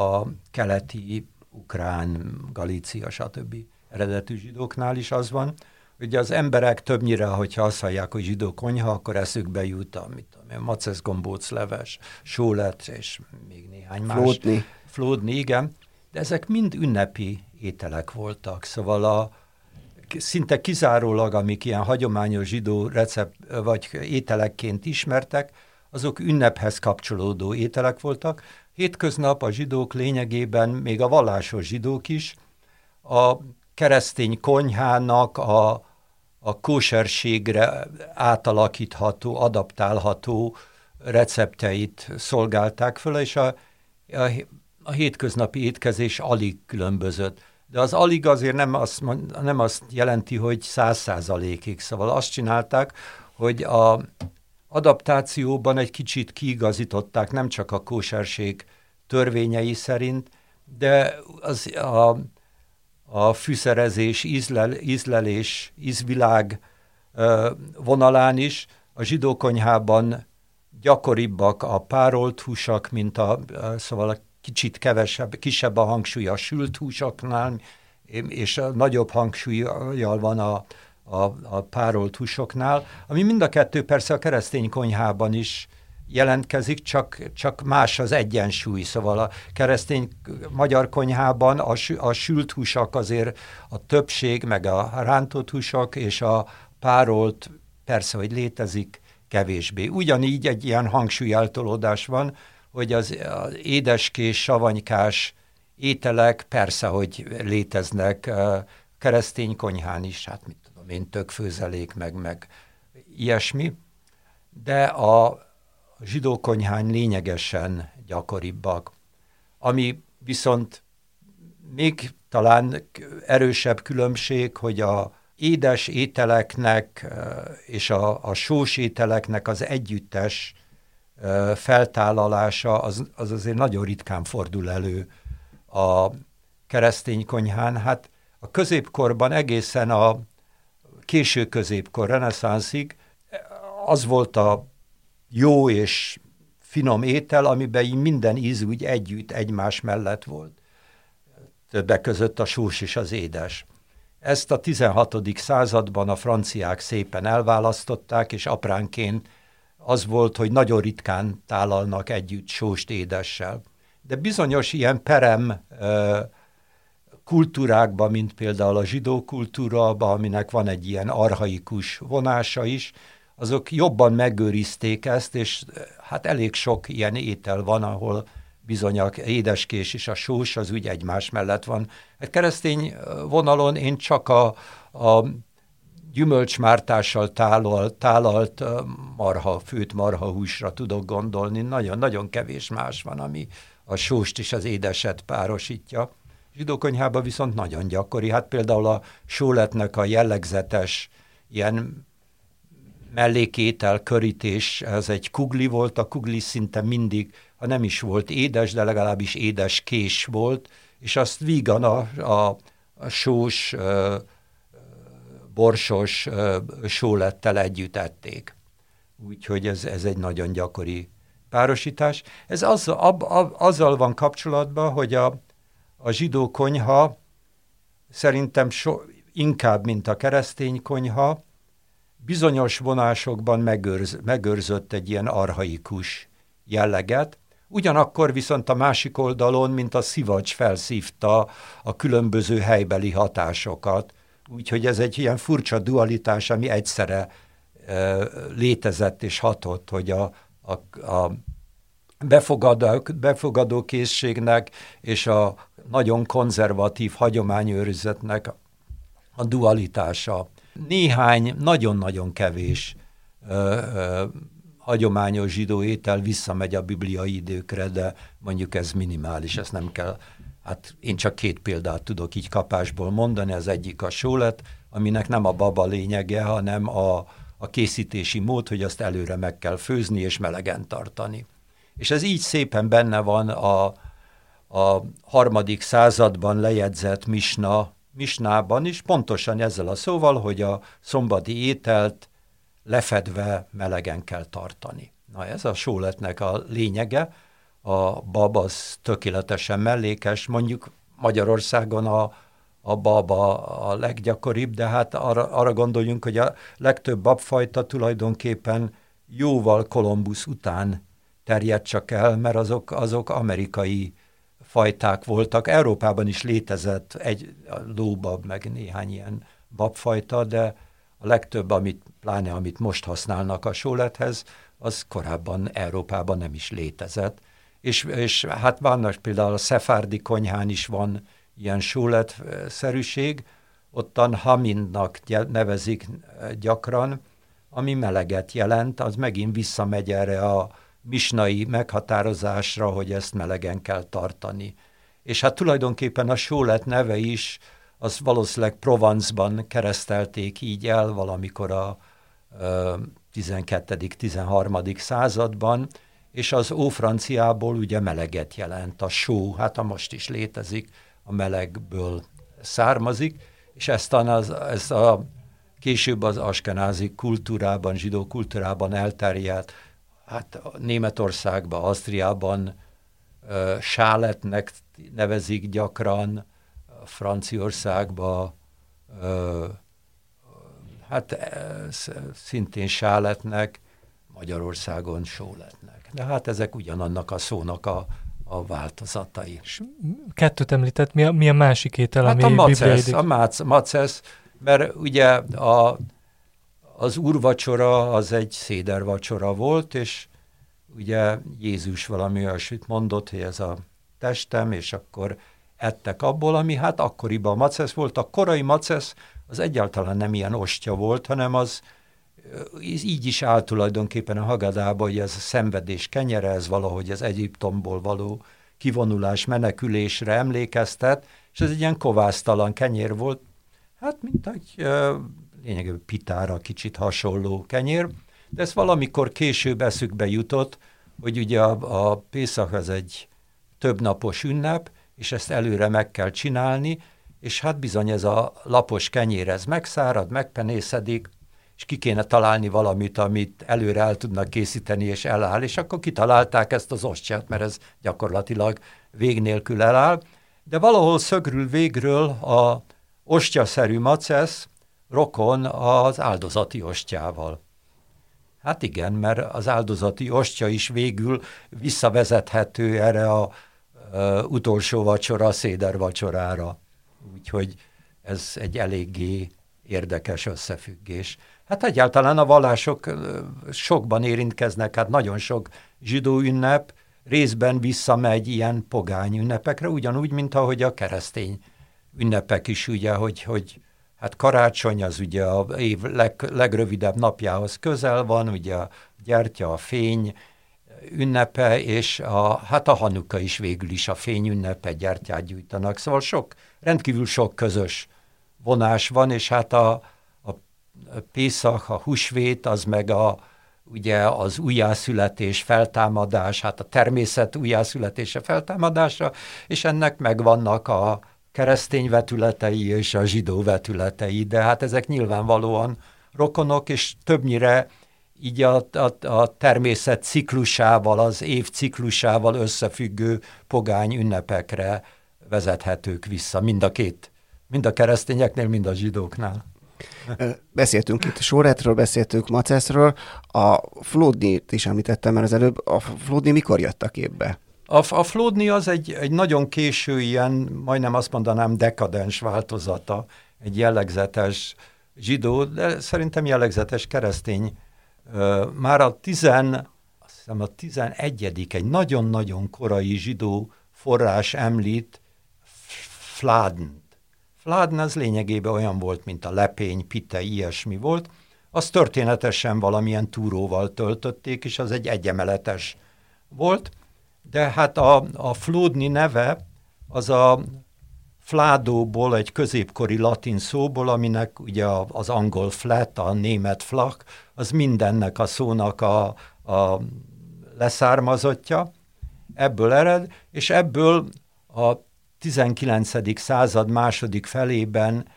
a keleti, ukrán, galícia, stb. eredetű zsidóknál is az van. Ugye az emberek többnyire, hogyha azt hallják, hogy zsidó konyha, akkor eszükbe jut a, mit tudom, macesz gombóc leves, sólet, és még néhány más. Flódni. Flódni, igen. De ezek mind ünnepi ételek voltak, szóval a, szinte kizárólag, amik ilyen hagyományos zsidó recept vagy ételekként ismertek, azok ünnephez kapcsolódó ételek voltak. Hétköznap a zsidók lényegében, még a vallásos zsidók is, a keresztény konyhának a, a kóserségre átalakítható, adaptálható recepteit szolgálták föl, és a, a, a hétköznapi étkezés alig különbözött de az alig azért nem azt, nem azt jelenti, hogy száz százalékig. Szóval azt csinálták, hogy a adaptációban egy kicsit kiigazították nem csak a kóserség törvényei szerint, de az a, a fűszerezés, ízlel, ízlelés, ízvilág vonalán is a zsidó konyhában gyakoribbak a párolt húsak, mint a, szóval a kicsit kevesebb, kisebb a hangsúly a sült húsoknál, és a nagyobb hangsúlyjal van a, a, a párolt húsoknál, ami mind a kettő persze a keresztény konyhában is jelentkezik, csak, csak más az egyensúly. Szóval a keresztény magyar konyhában a, a sült húsak azért a többség, meg a rántott húsok, és a párolt persze, hogy létezik, kevésbé. Ugyanígy egy ilyen hangsúlyeltolódás van, hogy az, az édeskés, savanykás ételek persze, hogy léteznek keresztény konyhán is, hát mit tudom én, tökfőzelék, meg, meg ilyesmi, de a zsidó konyhán lényegesen gyakoribbak. Ami viszont még talán erősebb különbség, hogy a édes ételeknek és a, a sós ételeknek az együttes feltállalása az, az azért nagyon ritkán fordul elő a keresztény konyhán. Hát a középkorban egészen a késő középkor, reneszánszig az volt a jó és finom étel, amiben minden íz úgy együtt, egymás mellett volt. Többek között a sós és az édes. Ezt a 16. században a franciák szépen elválasztották, és apránként az volt, hogy nagyon ritkán tálalnak együtt sóst édessel. De bizonyos ilyen perem kultúrákban, mint például a zsidó kultúra, aminek van egy ilyen arhaikus vonása is, azok jobban megőrizték ezt, és hát elég sok ilyen étel van, ahol bizony a édeskés és a sós az úgy egymás mellett van. Egy keresztény vonalon én csak a, a gyümölcsmártással tálalt, tálalt marha, főt marha húsra tudok gondolni. Nagyon-nagyon kevés más van, ami a sóst és az édeset párosítja. Zsidókonyhában viszont nagyon gyakori. Hát például a sóletnek a jellegzetes ilyen mellékétel, körítés, ez egy kugli volt, a kugli szinte mindig, ha nem is volt édes, de legalábbis édes kés volt, és azt vígan a, a, a sós, borsos sólettel együtt ették. Úgyhogy ez, ez egy nagyon gyakori párosítás. Ez az, ab, ab, azzal van kapcsolatban, hogy a, a zsidó konyha szerintem so, inkább, mint a keresztény konyha, bizonyos vonásokban megőrz, megőrzött egy ilyen arhaikus jelleget, ugyanakkor viszont a másik oldalon, mint a szivacs felszívta a különböző helybeli hatásokat, Úgyhogy ez egy ilyen furcsa dualitás, ami egyszerre e, létezett és hatott, hogy a, a, a befogadó, készségnek és a nagyon konzervatív hagyományőrizetnek a dualitása. Néhány, nagyon-nagyon kevés ö, ö, hagyományos zsidó étel visszamegy a bibliai időkre, de mondjuk ez minimális, ezt nem kell. Hát én csak két példát tudok így kapásból mondani, az egyik a sólet, aminek nem a baba lényege, hanem a, a készítési mód, hogy azt előre meg kell főzni és melegen tartani. És ez így szépen benne van a, a harmadik században lejegyzett misna, misnában is, pontosan ezzel a szóval, hogy a szombati ételt lefedve melegen kell tartani. Na ez a sóletnek a lényege, a bab az tökéletesen mellékes, mondjuk Magyarországon a, a baba a leggyakoribb, de hát arra, arra gondoljunk, hogy a legtöbb babfajta tulajdonképpen jóval Kolumbusz után terjedt csak el, mert azok, azok amerikai fajták voltak. Európában is létezett egy lóbab, meg néhány ilyen babfajta, de a legtöbb, amit, pláne amit most használnak a sólethez, az korábban Európában nem is létezett. És, és hát vannak például a szefárdi konyhán is van ilyen sóletszerűség, ottan haminnak nevezik gyakran, ami meleget jelent, az megint visszamegy erre a misnai meghatározásra, hogy ezt melegen kell tartani. És hát tulajdonképpen a sólet neve is, az valószínűleg Provence-ban keresztelték így el valamikor a 12.-13. században, és az ófranciából ugye meleget jelent, a só, hát a most is létezik, a melegből származik, és ezt, az, ezt a később az askenázi kultúrában, zsidó kultúrában elterjedt, hát Németországban, Ausztriában sáletnek nevezik gyakran, Franciaországban hát szintén sáletnek, Magyarországon sóletnek. De hát ezek ugyanannak a szónak a, a változatai. És kettőt említett, mi a, mi a másik étel, hát ami a macesz, a mác, macesz, mert ugye a, az úrvacsora az egy szédervacsora volt, és ugye Jézus valami olyasmit mondott, hogy ez a testem, és akkor ettek abból, ami hát akkoriban a macesz volt. A korai macesz az egyáltalán nem ilyen ostya volt, hanem az így is áll tulajdonképpen a Hagadába, hogy ez a szenvedés kenyere, ez valahogy az Egyiptomból való kivonulás, menekülésre emlékeztet, és ez egy ilyen kovásztalan kenyér volt, hát mint egy lényegében pitára kicsit hasonló kenyér, de ez valamikor később eszükbe jutott, hogy ugye a, a Pészak az egy többnapos ünnep, és ezt előre meg kell csinálni, és hát bizony ez a lapos kenyér, ez megszárad, megpenészedik, és ki kéne találni valamit, amit előre el tudnak készíteni, és eláll, és akkor kitalálták ezt az ostját, mert ez gyakorlatilag vég nélkül eláll, de valahol szögrül végről a ostyaszerű macesz rokon az áldozati ostjával. Hát igen, mert az áldozati ostya is végül visszavezethető erre a, a utolsó vacsora, a széder vacsorára. Úgyhogy ez egy eléggé érdekes összefüggés. Hát egyáltalán a vallások sokban érintkeznek, hát nagyon sok zsidó ünnep részben visszamegy ilyen pogány ünnepekre, ugyanúgy, mint ahogy a keresztény ünnepek is, ugye, hogy, hogy hát karácsony az ugye a év leg, legrövidebb napjához közel van, ugye a gyertya, a fény ünnepe, és a, hát a hanuka is végül is a fény ünnepe, gyertyát gyújtanak, szóval sok, rendkívül sok közös vonás van, és hát a, Pészak, a húsvét, az meg a, ugye az újjászületés, feltámadás, hát a természet újjászületése, feltámadása, és ennek megvannak a keresztény vetületei és a zsidó vetületei, de hát ezek nyilvánvalóan rokonok, és többnyire így a, a, a természet ciklusával, az év ciklusával összefüggő pogány ünnepekre vezethetők vissza, mind a két, mind a keresztényeknél, mind a zsidóknál. Beszéltünk itt Sóretről, beszéltünk Maceszről, a Flódnit is említettem már az előbb, a Flódni mikor jött a képbe? A, a Flódni az egy, egy nagyon késő ilyen, majdnem azt mondanám dekadens változata, egy jellegzetes zsidó, de szerintem jellegzetes keresztény. Már a tizen, azt hiszem a tizenegyedik, egy nagyon-nagyon korai zsidó forrás említ Fládnt, Fládn az lényegében olyan volt, mint a lepény, pite, ilyesmi volt. Az történetesen valamilyen túróval töltötték, és az egy egyemeletes volt, de hát a, a Flódni neve az a fládóból, egy középkori latin szóból, aminek ugye az angol flat, a német flak, az mindennek a szónak a, a leszármazottja, ebből ered, és ebből a 19. század második felében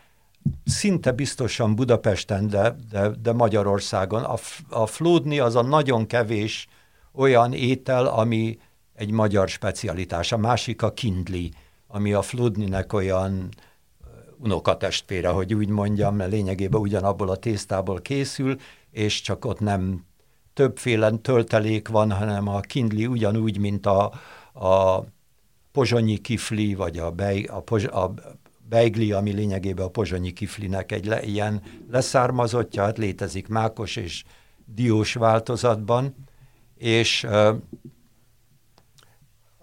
szinte biztosan Budapesten, de, de, de Magyarországon a, a flódni az a nagyon kevés olyan étel, ami egy magyar specialitás. A másik a kindli, ami a fludninek olyan unokatestvére, hogy úgy mondjam, mert lényegében ugyanabból a tésztából készül, és csak ott nem többféle töltelék van, hanem a kindli ugyanúgy, mint a, a pozsonyi kifli, vagy a, bej, a, poz, a beigli, ami lényegében a pozsonyi kiflinek egy le, ilyen leszármazottja, hát létezik mákos és diós változatban, és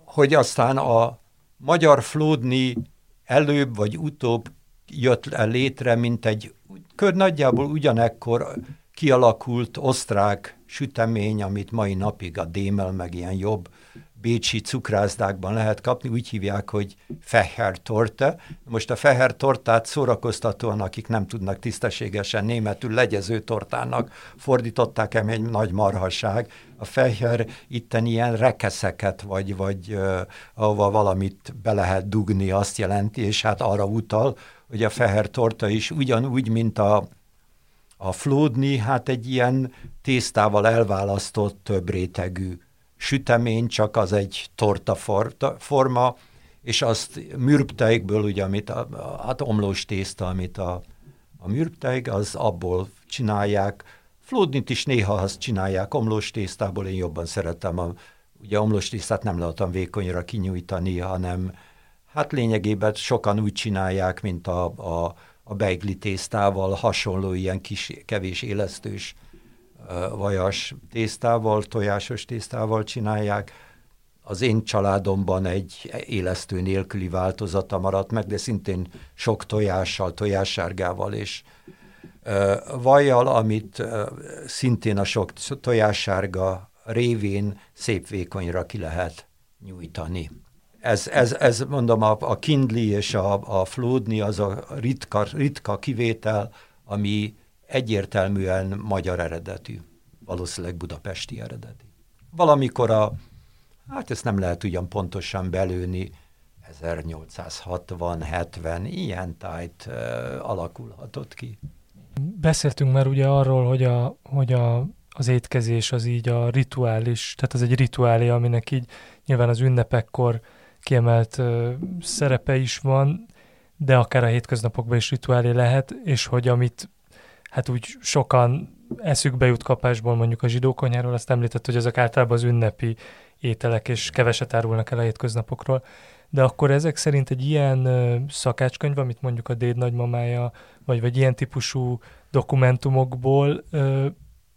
hogy aztán a magyar flódni előbb vagy utóbb jött létre, mint egy kör nagyjából ugyanekkor kialakult osztrák sütemény, amit mai napig a démel, meg ilyen jobb bécsi cukrászdákban lehet kapni, úgy hívják, hogy feher torta. Most a feher tortát szórakoztatóan, akik nem tudnak tisztességesen németül legyező tortának fordították el egy nagy marhaság. A feher itten ilyen rekeszeket, vagy, vagy uh, ahova valamit be lehet dugni, azt jelenti, és hát arra utal, hogy a feher torta is ugyanúgy, mint a, a flódni, hát egy ilyen tésztával elválasztott több rétegű sütemény, csak az egy torta forma, és azt mürpteigből, ugye, amit a, hát omlós tészta, amit a, a mürpteig, az abból csinálják. Flódnit is néha azt csinálják omlós tésztából, én jobban szeretem. A, ugye omlós tésztát nem lehetem vékonyra kinyújtani, hanem hát lényegében sokan úgy csinálják, mint a, a, a beigli tésztával, hasonló ilyen kis, kevés élesztős vajas tésztával, tojásos tésztával csinálják. Az én családomban egy élesztő nélküli változata maradt meg, de szintén sok tojással, tojássárgával és vajjal, amit szintén a sok tojássárga révén szép vékonyra ki lehet nyújtani. Ez, ez, ez mondom, a, a kindli és a, a flódni az a ritka, ritka kivétel, ami egyértelműen magyar eredetű, valószínűleg budapesti eredetű. Valamikor a, hát ezt nem lehet ugyan pontosan belőni, 1860-70, ilyen tájt uh, alakulhatott ki. Beszéltünk már ugye arról, hogy, a, hogy a, az étkezés az így a rituális, tehát az egy rituálé, aminek így nyilván az ünnepekkor kiemelt uh, szerepe is van, de akár a hétköznapokban is rituálé lehet, és hogy amit hát úgy sokan eszükbe jut kapásból mondjuk a zsidókonyáról, azt említett, hogy ezek általában az ünnepi ételek, és keveset árulnak el a hétköznapokról. De akkor ezek szerint egy ilyen szakácskönyv, amit mondjuk a déd nagymamája, vagy, vagy ilyen típusú dokumentumokból ö,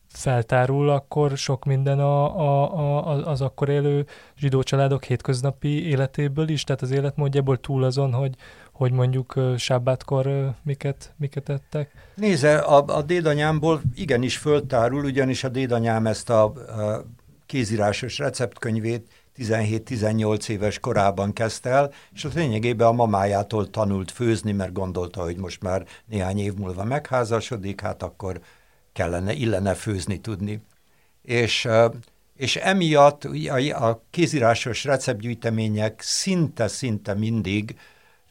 feltárul akkor sok minden a, a, a, az akkor élő zsidó családok hétköznapi életéből is, tehát az életmódjából túl azon, hogy, hogy mondjuk sábátkor miket, miket ettek? Nézze, a, a dédanyámból igenis föltárul, ugyanis a dédanyám ezt a, a kézírásos receptkönyvét 17-18 éves korában kezdte el, és az lényegében a mamájától tanult főzni, mert gondolta, hogy most már néhány év múlva megházasodik, hát akkor kellene, illene főzni tudni. És, és emiatt a kézírásos receptgyűjtemények szinte-szinte mindig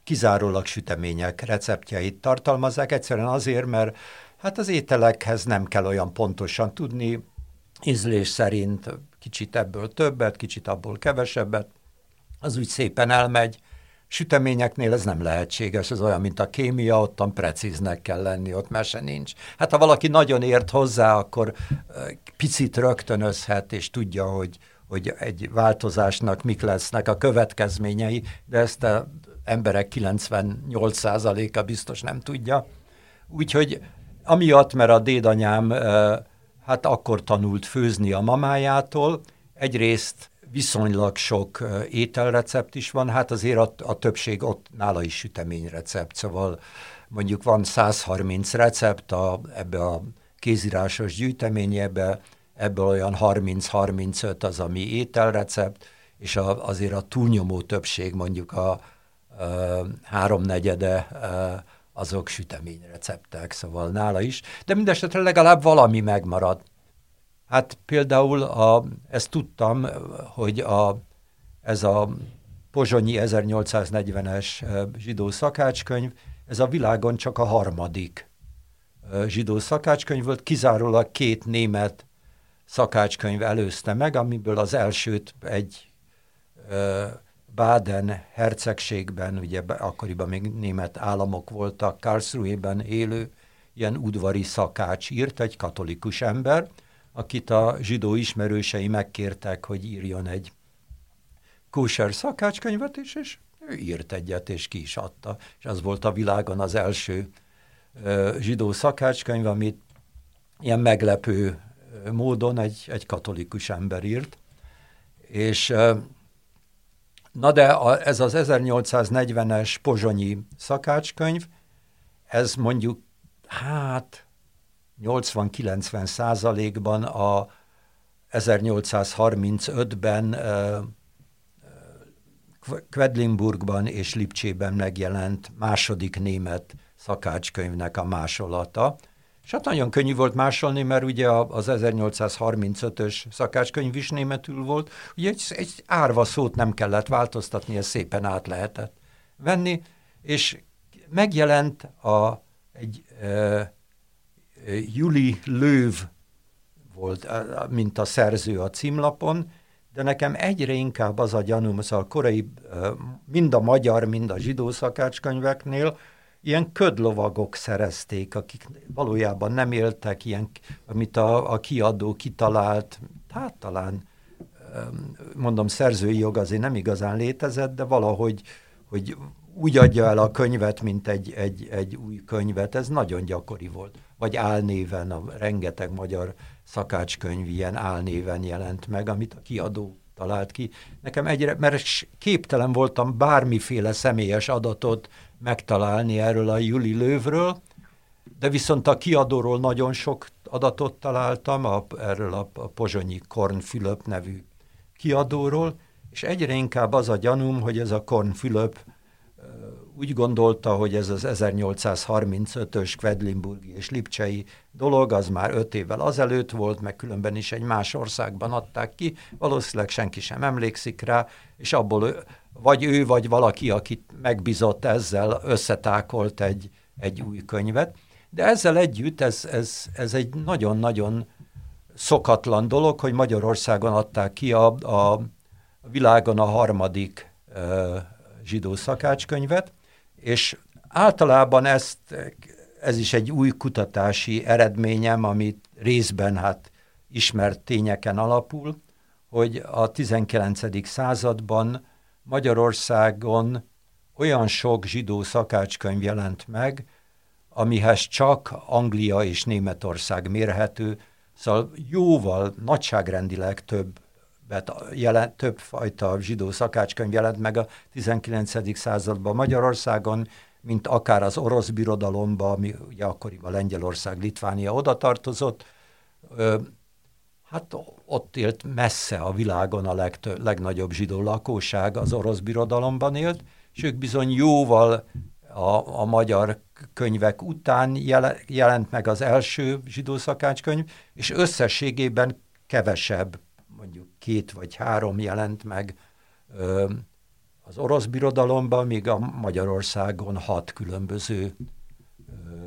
kizárólag sütemények receptjeit tartalmazzák, egyszerűen azért, mert hát az ételekhez nem kell olyan pontosan tudni, ízlés szerint kicsit ebből többet, kicsit abból kevesebbet, az úgy szépen elmegy. Süteményeknél ez nem lehetséges, ez olyan, mint a kémia, ottan precíznek kell lenni, ott mese nincs. Hát ha valaki nagyon ért hozzá, akkor picit rögtönözhet, és tudja, hogy, hogy egy változásnak mik lesznek a következményei, de ezt a emberek 98%-a biztos nem tudja. Úgyhogy amiatt, mert a dédanyám hát akkor tanult főzni a mamájától, egyrészt viszonylag sok ételrecept is van, hát azért a, a többség ott nála is süteményrecept, szóval mondjuk van 130 recept a, ebbe a kézírásos gyűjteményebe, ebből olyan 30-35 az, ami ételrecept, és a, azért a túlnyomó többség, mondjuk a, háromnegyede azok süteményreceptek, szóval nála is, de mindesetre legalább valami megmarad. Hát például a, ezt tudtam, hogy a, ez a pozsonyi 1840-es zsidó szakácskönyv, ez a világon csak a harmadik zsidó szakácskönyv volt, kizárólag két német szakácskönyv előzte meg, amiből az elsőt egy Baden hercegségben, ugye akkoriban még német államok voltak, Karlsruhe-ben élő ilyen udvari szakács írt, egy katolikus ember, akit a zsidó ismerősei megkértek, hogy írjon egy kóser szakácskönyvet is, és ő írt egyet, és ki is adta. És az volt a világon az első ö, zsidó szakácskönyv, amit ilyen meglepő módon egy, egy katolikus ember írt. És ö, na de a, ez az 1840-es pozsonyi szakácskönyv, ez mondjuk, hát 80-90 százalékban a 1835-ben Quedlinburgban és Lipcsében megjelent második német szakácskönyvnek a másolata. És hát nagyon könnyű volt másolni, mert ugye az 1835-ös szakácskönyv is németül volt, ugye egy, egy árva szót nem kellett változtatni, ez szépen át lehetett venni, és megjelent a, egy e, Juli Löv volt, mint a szerző a címlapon, de nekem egyre inkább az a gyanúm, a korai, mind a magyar, mind a zsidó szakácskönyveknél, ilyen ködlovagok szerezték, akik valójában nem éltek, ilyen, amit a, a kiadó kitalált, hát talán mondom, szerzői jog azért nem igazán létezett, de valahogy hogy úgy adja el a könyvet, mint egy, egy, egy új könyvet, ez nagyon gyakori volt. Vagy álnéven, a rengeteg magyar szakácskönyv ilyen álnéven jelent meg, amit a kiadó talált ki. Nekem egyre, mert képtelen voltam bármiféle személyes adatot megtalálni erről a Juli Lővről, de viszont a kiadóról nagyon sok adatot találtam, a, erről a, a Pozsonyi Korn Fülöp nevű kiadóról, és egyre inkább az a gyanúm, hogy ez a Korn Fülöp úgy gondolta, hogy ez az 1835-ös Kvedlinburgi és Lipcsei dolog, az már öt évvel azelőtt volt, meg különben is egy más országban adták ki, valószínűleg senki sem emlékszik rá, és abból vagy ő, vagy valaki, akit megbizott ezzel, összetákolt egy, egy új könyvet. De ezzel együtt ez, ez, ez egy nagyon-nagyon szokatlan dolog, hogy Magyarországon adták ki a, a világon a harmadik uh, zsidó szakácskönyvet, és általában ezt, ez is egy új kutatási eredményem, amit részben hát ismert tényeken alapul, hogy a 19. században Magyarországon olyan sok zsidó szakácskönyv jelent meg, amihez csak Anglia és Németország mérhető, szóval jóval nagyságrendileg több jelent, több fajta zsidó szakácskönyv jelent meg a 19. században Magyarországon, mint akár az orosz birodalomba, ami ugye akkoriban Lengyelország, Litvánia oda tartozott, hát ott élt messze a világon a legtö- legnagyobb zsidó lakóság, az orosz birodalomban élt, és ők bizony jóval a, a magyar könyvek után jelent meg az első zsidó szakácskönyv, és összességében kevesebb két vagy három jelent meg ö, az orosz birodalomban, míg a Magyarországon hat különböző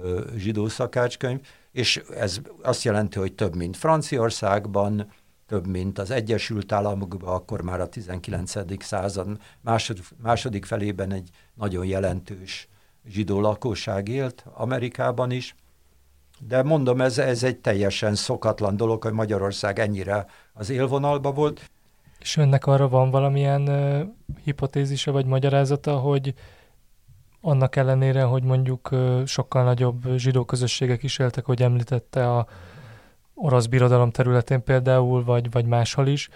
ö, zsidó szakácskönyv, és ez azt jelenti, hogy több, mint Franciaországban, több, mint az Egyesült Államokban, akkor már a 19. század második, második felében egy nagyon jelentős zsidó lakosság élt Amerikában is, de mondom, ez, ez egy teljesen szokatlan dolog, hogy Magyarország ennyire az élvonalba volt. És önnek arra van valamilyen uh, hipotézise vagy magyarázata, hogy annak ellenére, hogy mondjuk uh, sokkal nagyobb zsidó közösségek is éltek, hogy említette a orosz birodalom területén például, vagy, vagy máshol is,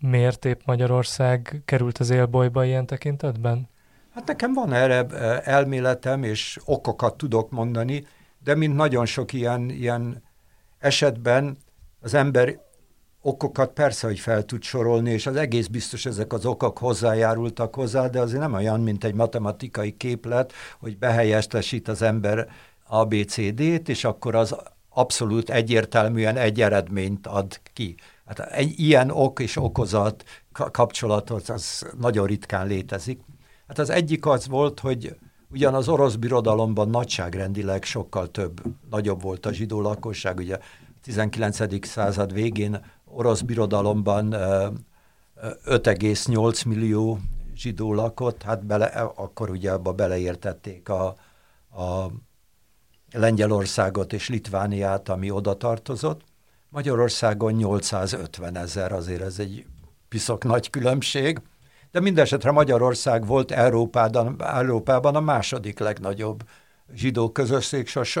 miért épp Magyarország került az élbolyba ilyen tekintetben? Hát nekem van erre elméletem, és okokat tudok mondani, de mint nagyon sok ilyen, ilyen esetben az ember okokat persze, hogy fel tud sorolni, és az egész biztos ezek az okok hozzájárultak hozzá, de azért nem olyan, mint egy matematikai képlet, hogy behelyestesít az ember ABCD-t, és akkor az abszolút egyértelműen egy eredményt ad ki. Hát egy ilyen ok és okozat kapcsolatot az nagyon ritkán létezik. Hát az egyik az volt, hogy ugyan az orosz birodalomban nagyságrendileg sokkal több, nagyobb volt a zsidó lakosság, ugye 19. század végén orosz birodalomban 5,8 millió zsidó lakott, hát bele, akkor ugye abba beleértették a, a Lengyelországot és Litvániát, ami oda tartozott. Magyarországon 850 ezer, azért ez egy piszok nagy különbség, de mindesetre Magyarország volt Európában, Európában a második legnagyobb zsidó közösség, so, so,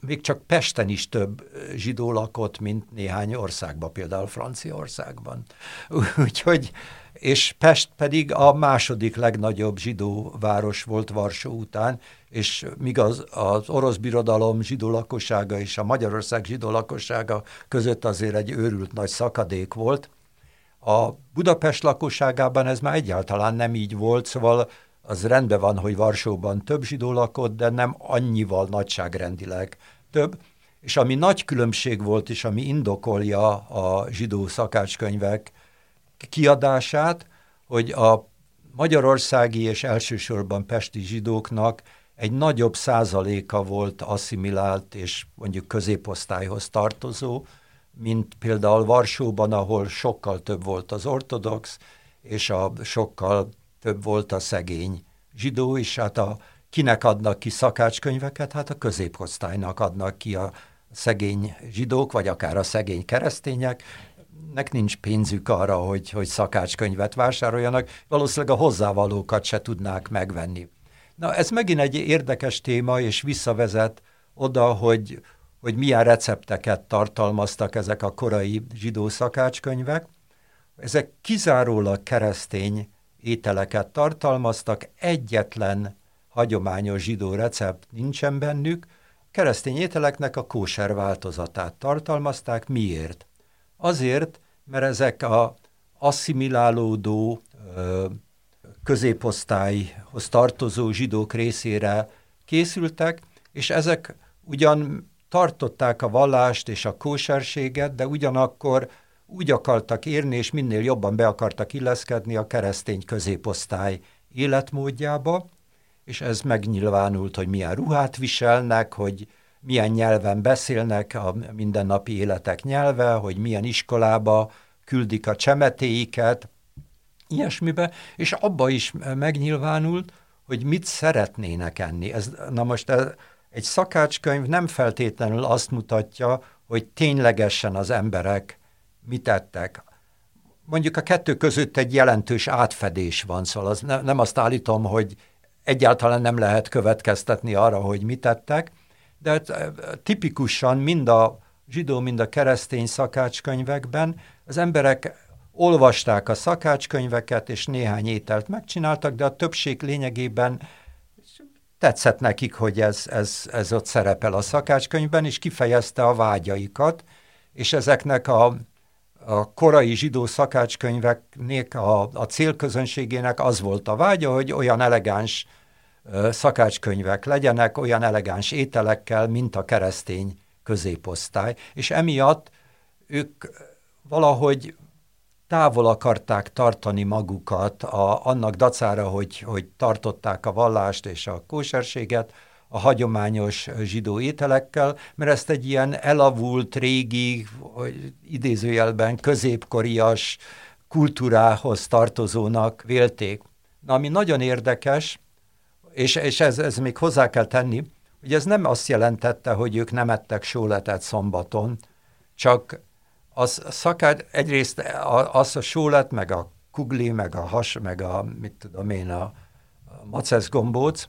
még csak Pesten is több zsidó lakott, mint néhány országban, például Franciaországban. Úgyhogy, és Pest pedig a második legnagyobb zsidó város volt Varsó után, és míg az, az orosz birodalom zsidó lakossága és a Magyarország zsidó lakossága között azért egy őrült nagy szakadék volt, a Budapest lakosságában ez már egyáltalán nem így volt, szóval az rendben van, hogy Varsóban több zsidó lakott, de nem annyival nagyságrendileg több. És ami nagy különbség volt, és ami indokolja a zsidó szakácskönyvek kiadását, hogy a magyarországi és elsősorban pesti zsidóknak egy nagyobb százaléka volt asszimilált és mondjuk középosztályhoz tartozó, mint például Varsóban, ahol sokkal több volt az ortodox, és a sokkal több volt a szegény zsidó is, hát a, kinek adnak ki szakácskönyveket? Hát a középosztálynak adnak ki a szegény zsidók, vagy akár a szegény keresztények, nek nincs pénzük arra, hogy, hogy szakácskönyvet vásároljanak, valószínűleg a hozzávalókat se tudnák megvenni. Na, ez megint egy érdekes téma, és visszavezet oda, hogy, hogy milyen recepteket tartalmaztak ezek a korai zsidó szakácskönyvek. Ezek kizárólag keresztény ételeket tartalmaztak, egyetlen hagyományos zsidó recept nincsen bennük, keresztény ételeknek a kóser változatát tartalmazták. Miért? Azért, mert ezek a asszimilálódó középosztályhoz tartozó zsidók részére készültek, és ezek ugyan tartották a vallást és a kóserséget, de ugyanakkor úgy akartak érni, és minél jobban be akartak illeszkedni a keresztény középosztály életmódjába, és ez megnyilvánult, hogy milyen ruhát viselnek, hogy milyen nyelven beszélnek a mindennapi életek nyelve, hogy milyen iskolába küldik a csemetéiket, ilyesmibe, és abba is megnyilvánult, hogy mit szeretnének enni. Ez, na most ez, egy szakácskönyv nem feltétlenül azt mutatja, hogy ténylegesen az emberek mit ettek. Mondjuk a kettő között egy jelentős átfedés van, szóval az ne, nem azt állítom, hogy egyáltalán nem lehet következtetni arra, hogy mit tettek, de hát, tipikusan mind a zsidó, mind a keresztény szakácskönyvekben az emberek olvasták a szakácskönyveket, és néhány ételt megcsináltak, de a többség lényegében tetszett nekik, hogy ez, ez, ez ott szerepel a szakácskönyvben, és kifejezte a vágyaikat, és ezeknek a, a korai zsidó szakácskönyveknek a, a célközönségének az volt a vágya, hogy olyan elegáns szakácskönyvek legyenek, olyan elegáns ételekkel, mint a keresztény középosztály, és emiatt ők valahogy távol akarták tartani magukat a, annak dacára, hogy, hogy tartották a vallást és a kóserséget a hagyományos zsidó ételekkel, mert ezt egy ilyen elavult, régi, idézőjelben középkorias kultúrához tartozónak vélték. Na, ami nagyon érdekes, és, és ez, ez még hozzá kell tenni, hogy ez nem azt jelentette, hogy ők nem ettek sóletet szombaton, csak az szakát, egyrészt az a sólet, meg a kugli, meg a has, meg a, mit tudom én, a, a macesz gombóc,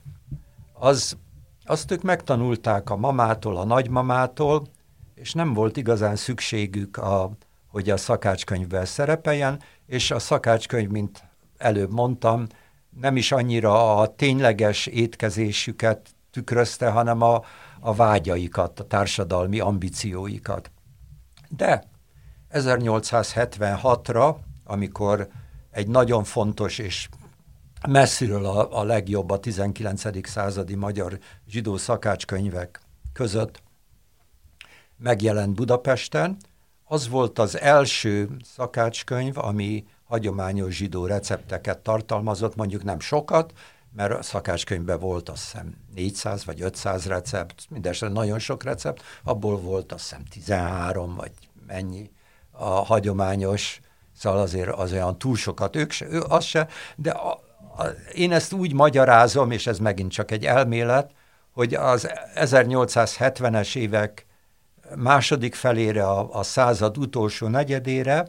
az, azt ők megtanulták a mamától, a nagymamától, és nem volt igazán szükségük a hogy a szakácskönyvben szerepeljen, és a szakácskönyv, mint előbb mondtam, nem is annyira a tényleges étkezésüket tükrözte, hanem a, a vágyaikat, a társadalmi ambícióikat. De 1876-ra, amikor egy nagyon fontos és messziről a, a legjobb a 19. századi magyar zsidó szakácskönyvek között megjelent Budapesten. Az volt az első szakácskönyv, ami hagyományos zsidó recepteket tartalmazott, mondjuk nem sokat, mert a szakácskönyvben volt azt hiszem 400 vagy 500 recept, mindesetre nagyon sok recept, abból volt azt hiszem 13 vagy mennyi a hagyományos, szóval azért az olyan túl sokat, ők se, ő az se, de a, a, én ezt úgy magyarázom, és ez megint csak egy elmélet, hogy az 1870-es évek második felére, a, a század utolsó negyedére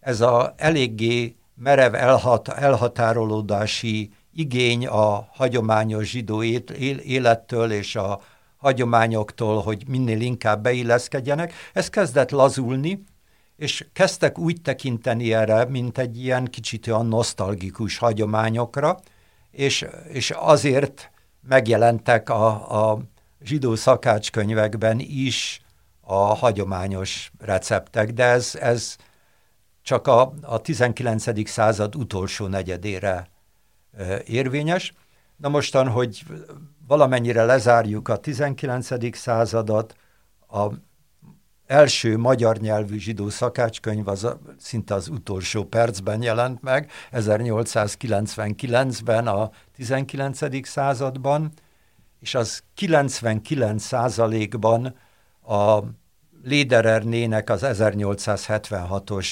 ez a eléggé merev elhat, elhatárolódási igény a hagyományos zsidó élettől és a hagyományoktól, hogy minél inkább beilleszkedjenek, ez kezdett lazulni, és kezdtek úgy tekinteni erre, mint egy ilyen kicsit olyan nosztalgikus hagyományokra, és, és azért megjelentek a, a zsidó szakácskönyvekben is a hagyományos receptek, de ez, ez csak a, a 19. század utolsó negyedére érvényes. Na mostan, hogy valamennyire lezárjuk a 19. századat, a első magyar nyelvű zsidó szakácskönyv az a, szinte az utolsó percben jelent meg, 1899-ben a 19. században, és az 99 százalékban a Léderernének az 1876-os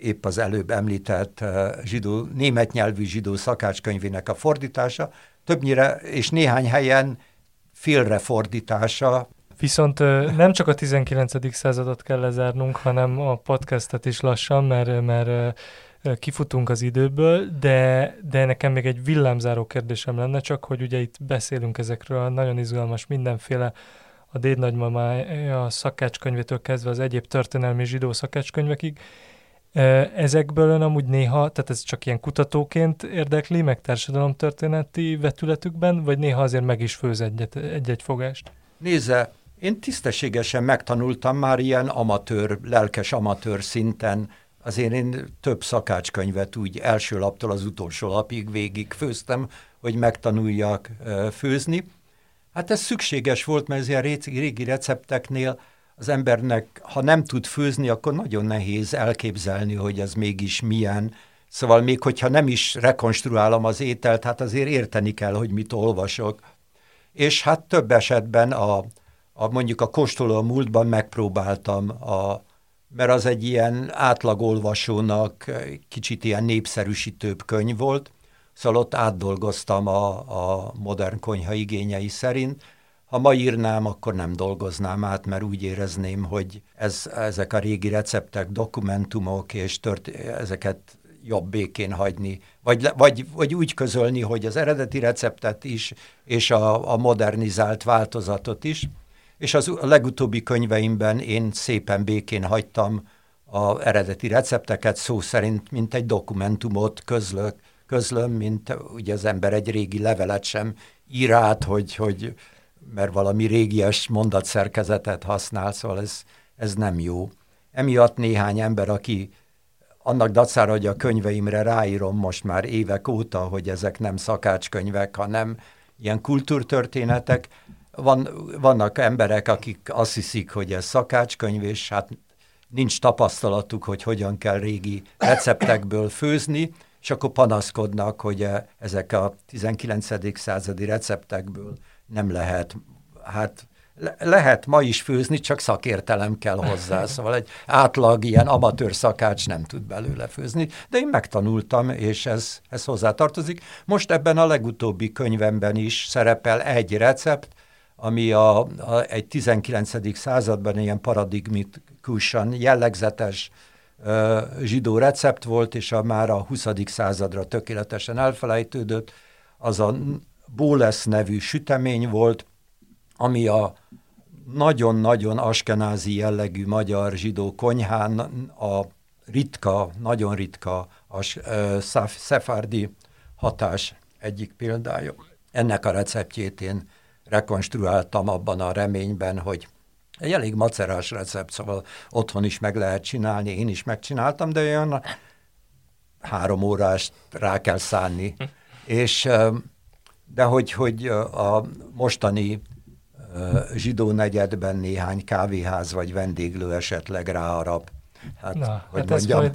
épp az előbb említett eh, zsidó, német nyelvű zsidó szakácskönyvének a fordítása, többnyire és néhány helyen félrefordítása. Viszont nem csak a 19. századot kell lezárnunk, hanem a podcastet is lassan, mert, mert kifutunk az időből, de, de nekem még egy villámzáró kérdésem lenne, csak hogy ugye itt beszélünk ezekről nagyon izgalmas mindenféle a Déd nagymamája a szakácskönyvétől kezdve az egyéb történelmi zsidó szakácskönyvekig, Ezekből ön amúgy néha, tehát ez csak ilyen kutatóként érdekli, meg társadalomtörténeti vetületükben, vagy néha azért meg is főz egyet, egy-egy fogást? Nézze, én tisztességesen megtanultam már ilyen amatőr, lelkes amatőr szinten, azért én több szakácskönyvet úgy első laptól az utolsó lapig végig főztem, hogy megtanuljak főzni. Hát ez szükséges volt, mert ez ilyen régi recepteknél az embernek, ha nem tud főzni, akkor nagyon nehéz elképzelni, hogy ez mégis milyen. Szóval még hogyha nem is rekonstruálom az ételt, hát azért érteni kell, hogy mit olvasok. És hát több esetben a, a mondjuk a kóstoló a múltban megpróbáltam, a, mert az egy ilyen átlagolvasónak kicsit ilyen népszerűsítőbb könyv volt, szóval ott átdolgoztam a, a modern konyha igényei szerint, ha ma írnám, akkor nem dolgoznám át, mert úgy érezném, hogy ez, ezek a régi receptek, dokumentumok, és tört, ezeket jobb békén hagyni, vagy, vagy, vagy úgy közölni, hogy az eredeti receptet is, és a, a modernizált változatot is. És az a legutóbbi könyveimben én szépen békén hagytam a eredeti recepteket, szó szerint, mint egy dokumentumot közlök, közlöm, mint ugye az ember egy régi levelet sem ír át, hogy, hogy mert valami régies mondatszerkezetet használ, szóval ez, ez nem jó. Emiatt néhány ember, aki annak dacára, hogy a könyveimre ráírom most már évek óta, hogy ezek nem szakácskönyvek, hanem ilyen kultúrtörténetek, van, vannak emberek, akik azt hiszik, hogy ez szakácskönyv, és hát nincs tapasztalatuk, hogy hogyan kell régi receptekből főzni, és akkor panaszkodnak, hogy ezek a 19. századi receptekből nem lehet, hát le, lehet ma is főzni, csak szakértelem kell hozzá, szóval egy átlag ilyen amatőr szakács nem tud belőle főzni, de én megtanultam, és ez, ez hozzátartozik. Most ebben a legutóbbi könyvemben is szerepel egy recept, ami a, a, egy 19. században ilyen paradigmikusan jellegzetes ö, zsidó recept volt, és a már a 20. századra tökéletesen elfelejtődött, az a Bólesz nevű sütemény volt, ami a nagyon-nagyon askenázi jellegű magyar zsidó konyhán a ritka, nagyon ritka a szefárdi hatás egyik példája. Ennek a receptjét én rekonstruáltam abban a reményben, hogy egy elég macerás recept, szóval otthon is meg lehet csinálni, én is megcsináltam, de olyan három órás rá kell szánni. És de hogy, hogy a mostani zsidó negyedben néhány kávéház vagy vendéglő esetleg ráarap hát, Na, hogy hát mondjam, majd...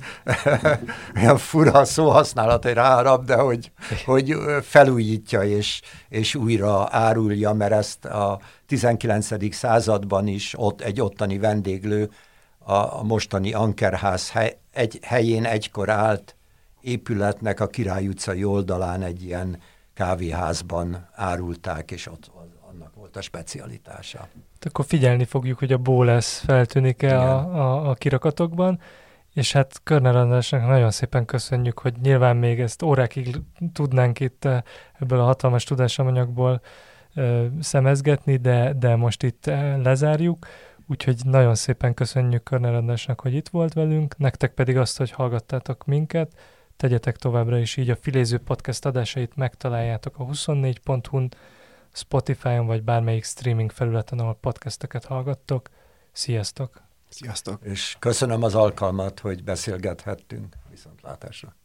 olyan fura szóhasználat, hogy ráarab, de hogy, hogy felújítja és, és újra árulja, mert ezt a 19. században is ott egy ottani vendéglő a, a mostani Ankerház hely, egy, helyén egykor állt épületnek a Király utcai oldalán egy ilyen kávéházban árulták, és ott volt a specialitása. Akkor figyelni fogjuk, hogy a bó lesz feltűnik-e a, a, a kirakatokban, és hát Körner Andrásnak nagyon szépen köszönjük, hogy nyilván még ezt órákig tudnánk itt eh, ebből a hatalmas tudásanyagból ö, szemezgetni, de, de most itt eh, lezárjuk. Úgyhogy nagyon szépen köszönjük Körner Andrásnak, hogy itt volt velünk, nektek pedig azt, hogy hallgattátok minket. Tegyetek továbbra is így a Filéző Podcast adásait megtaláljátok a 24.hu-n, Spotify-on vagy bármelyik streaming felületen, ahol podcasteket hallgattok. Sziasztok! Sziasztok! És köszönöm az alkalmat, hogy beszélgethettünk. Viszontlátásra!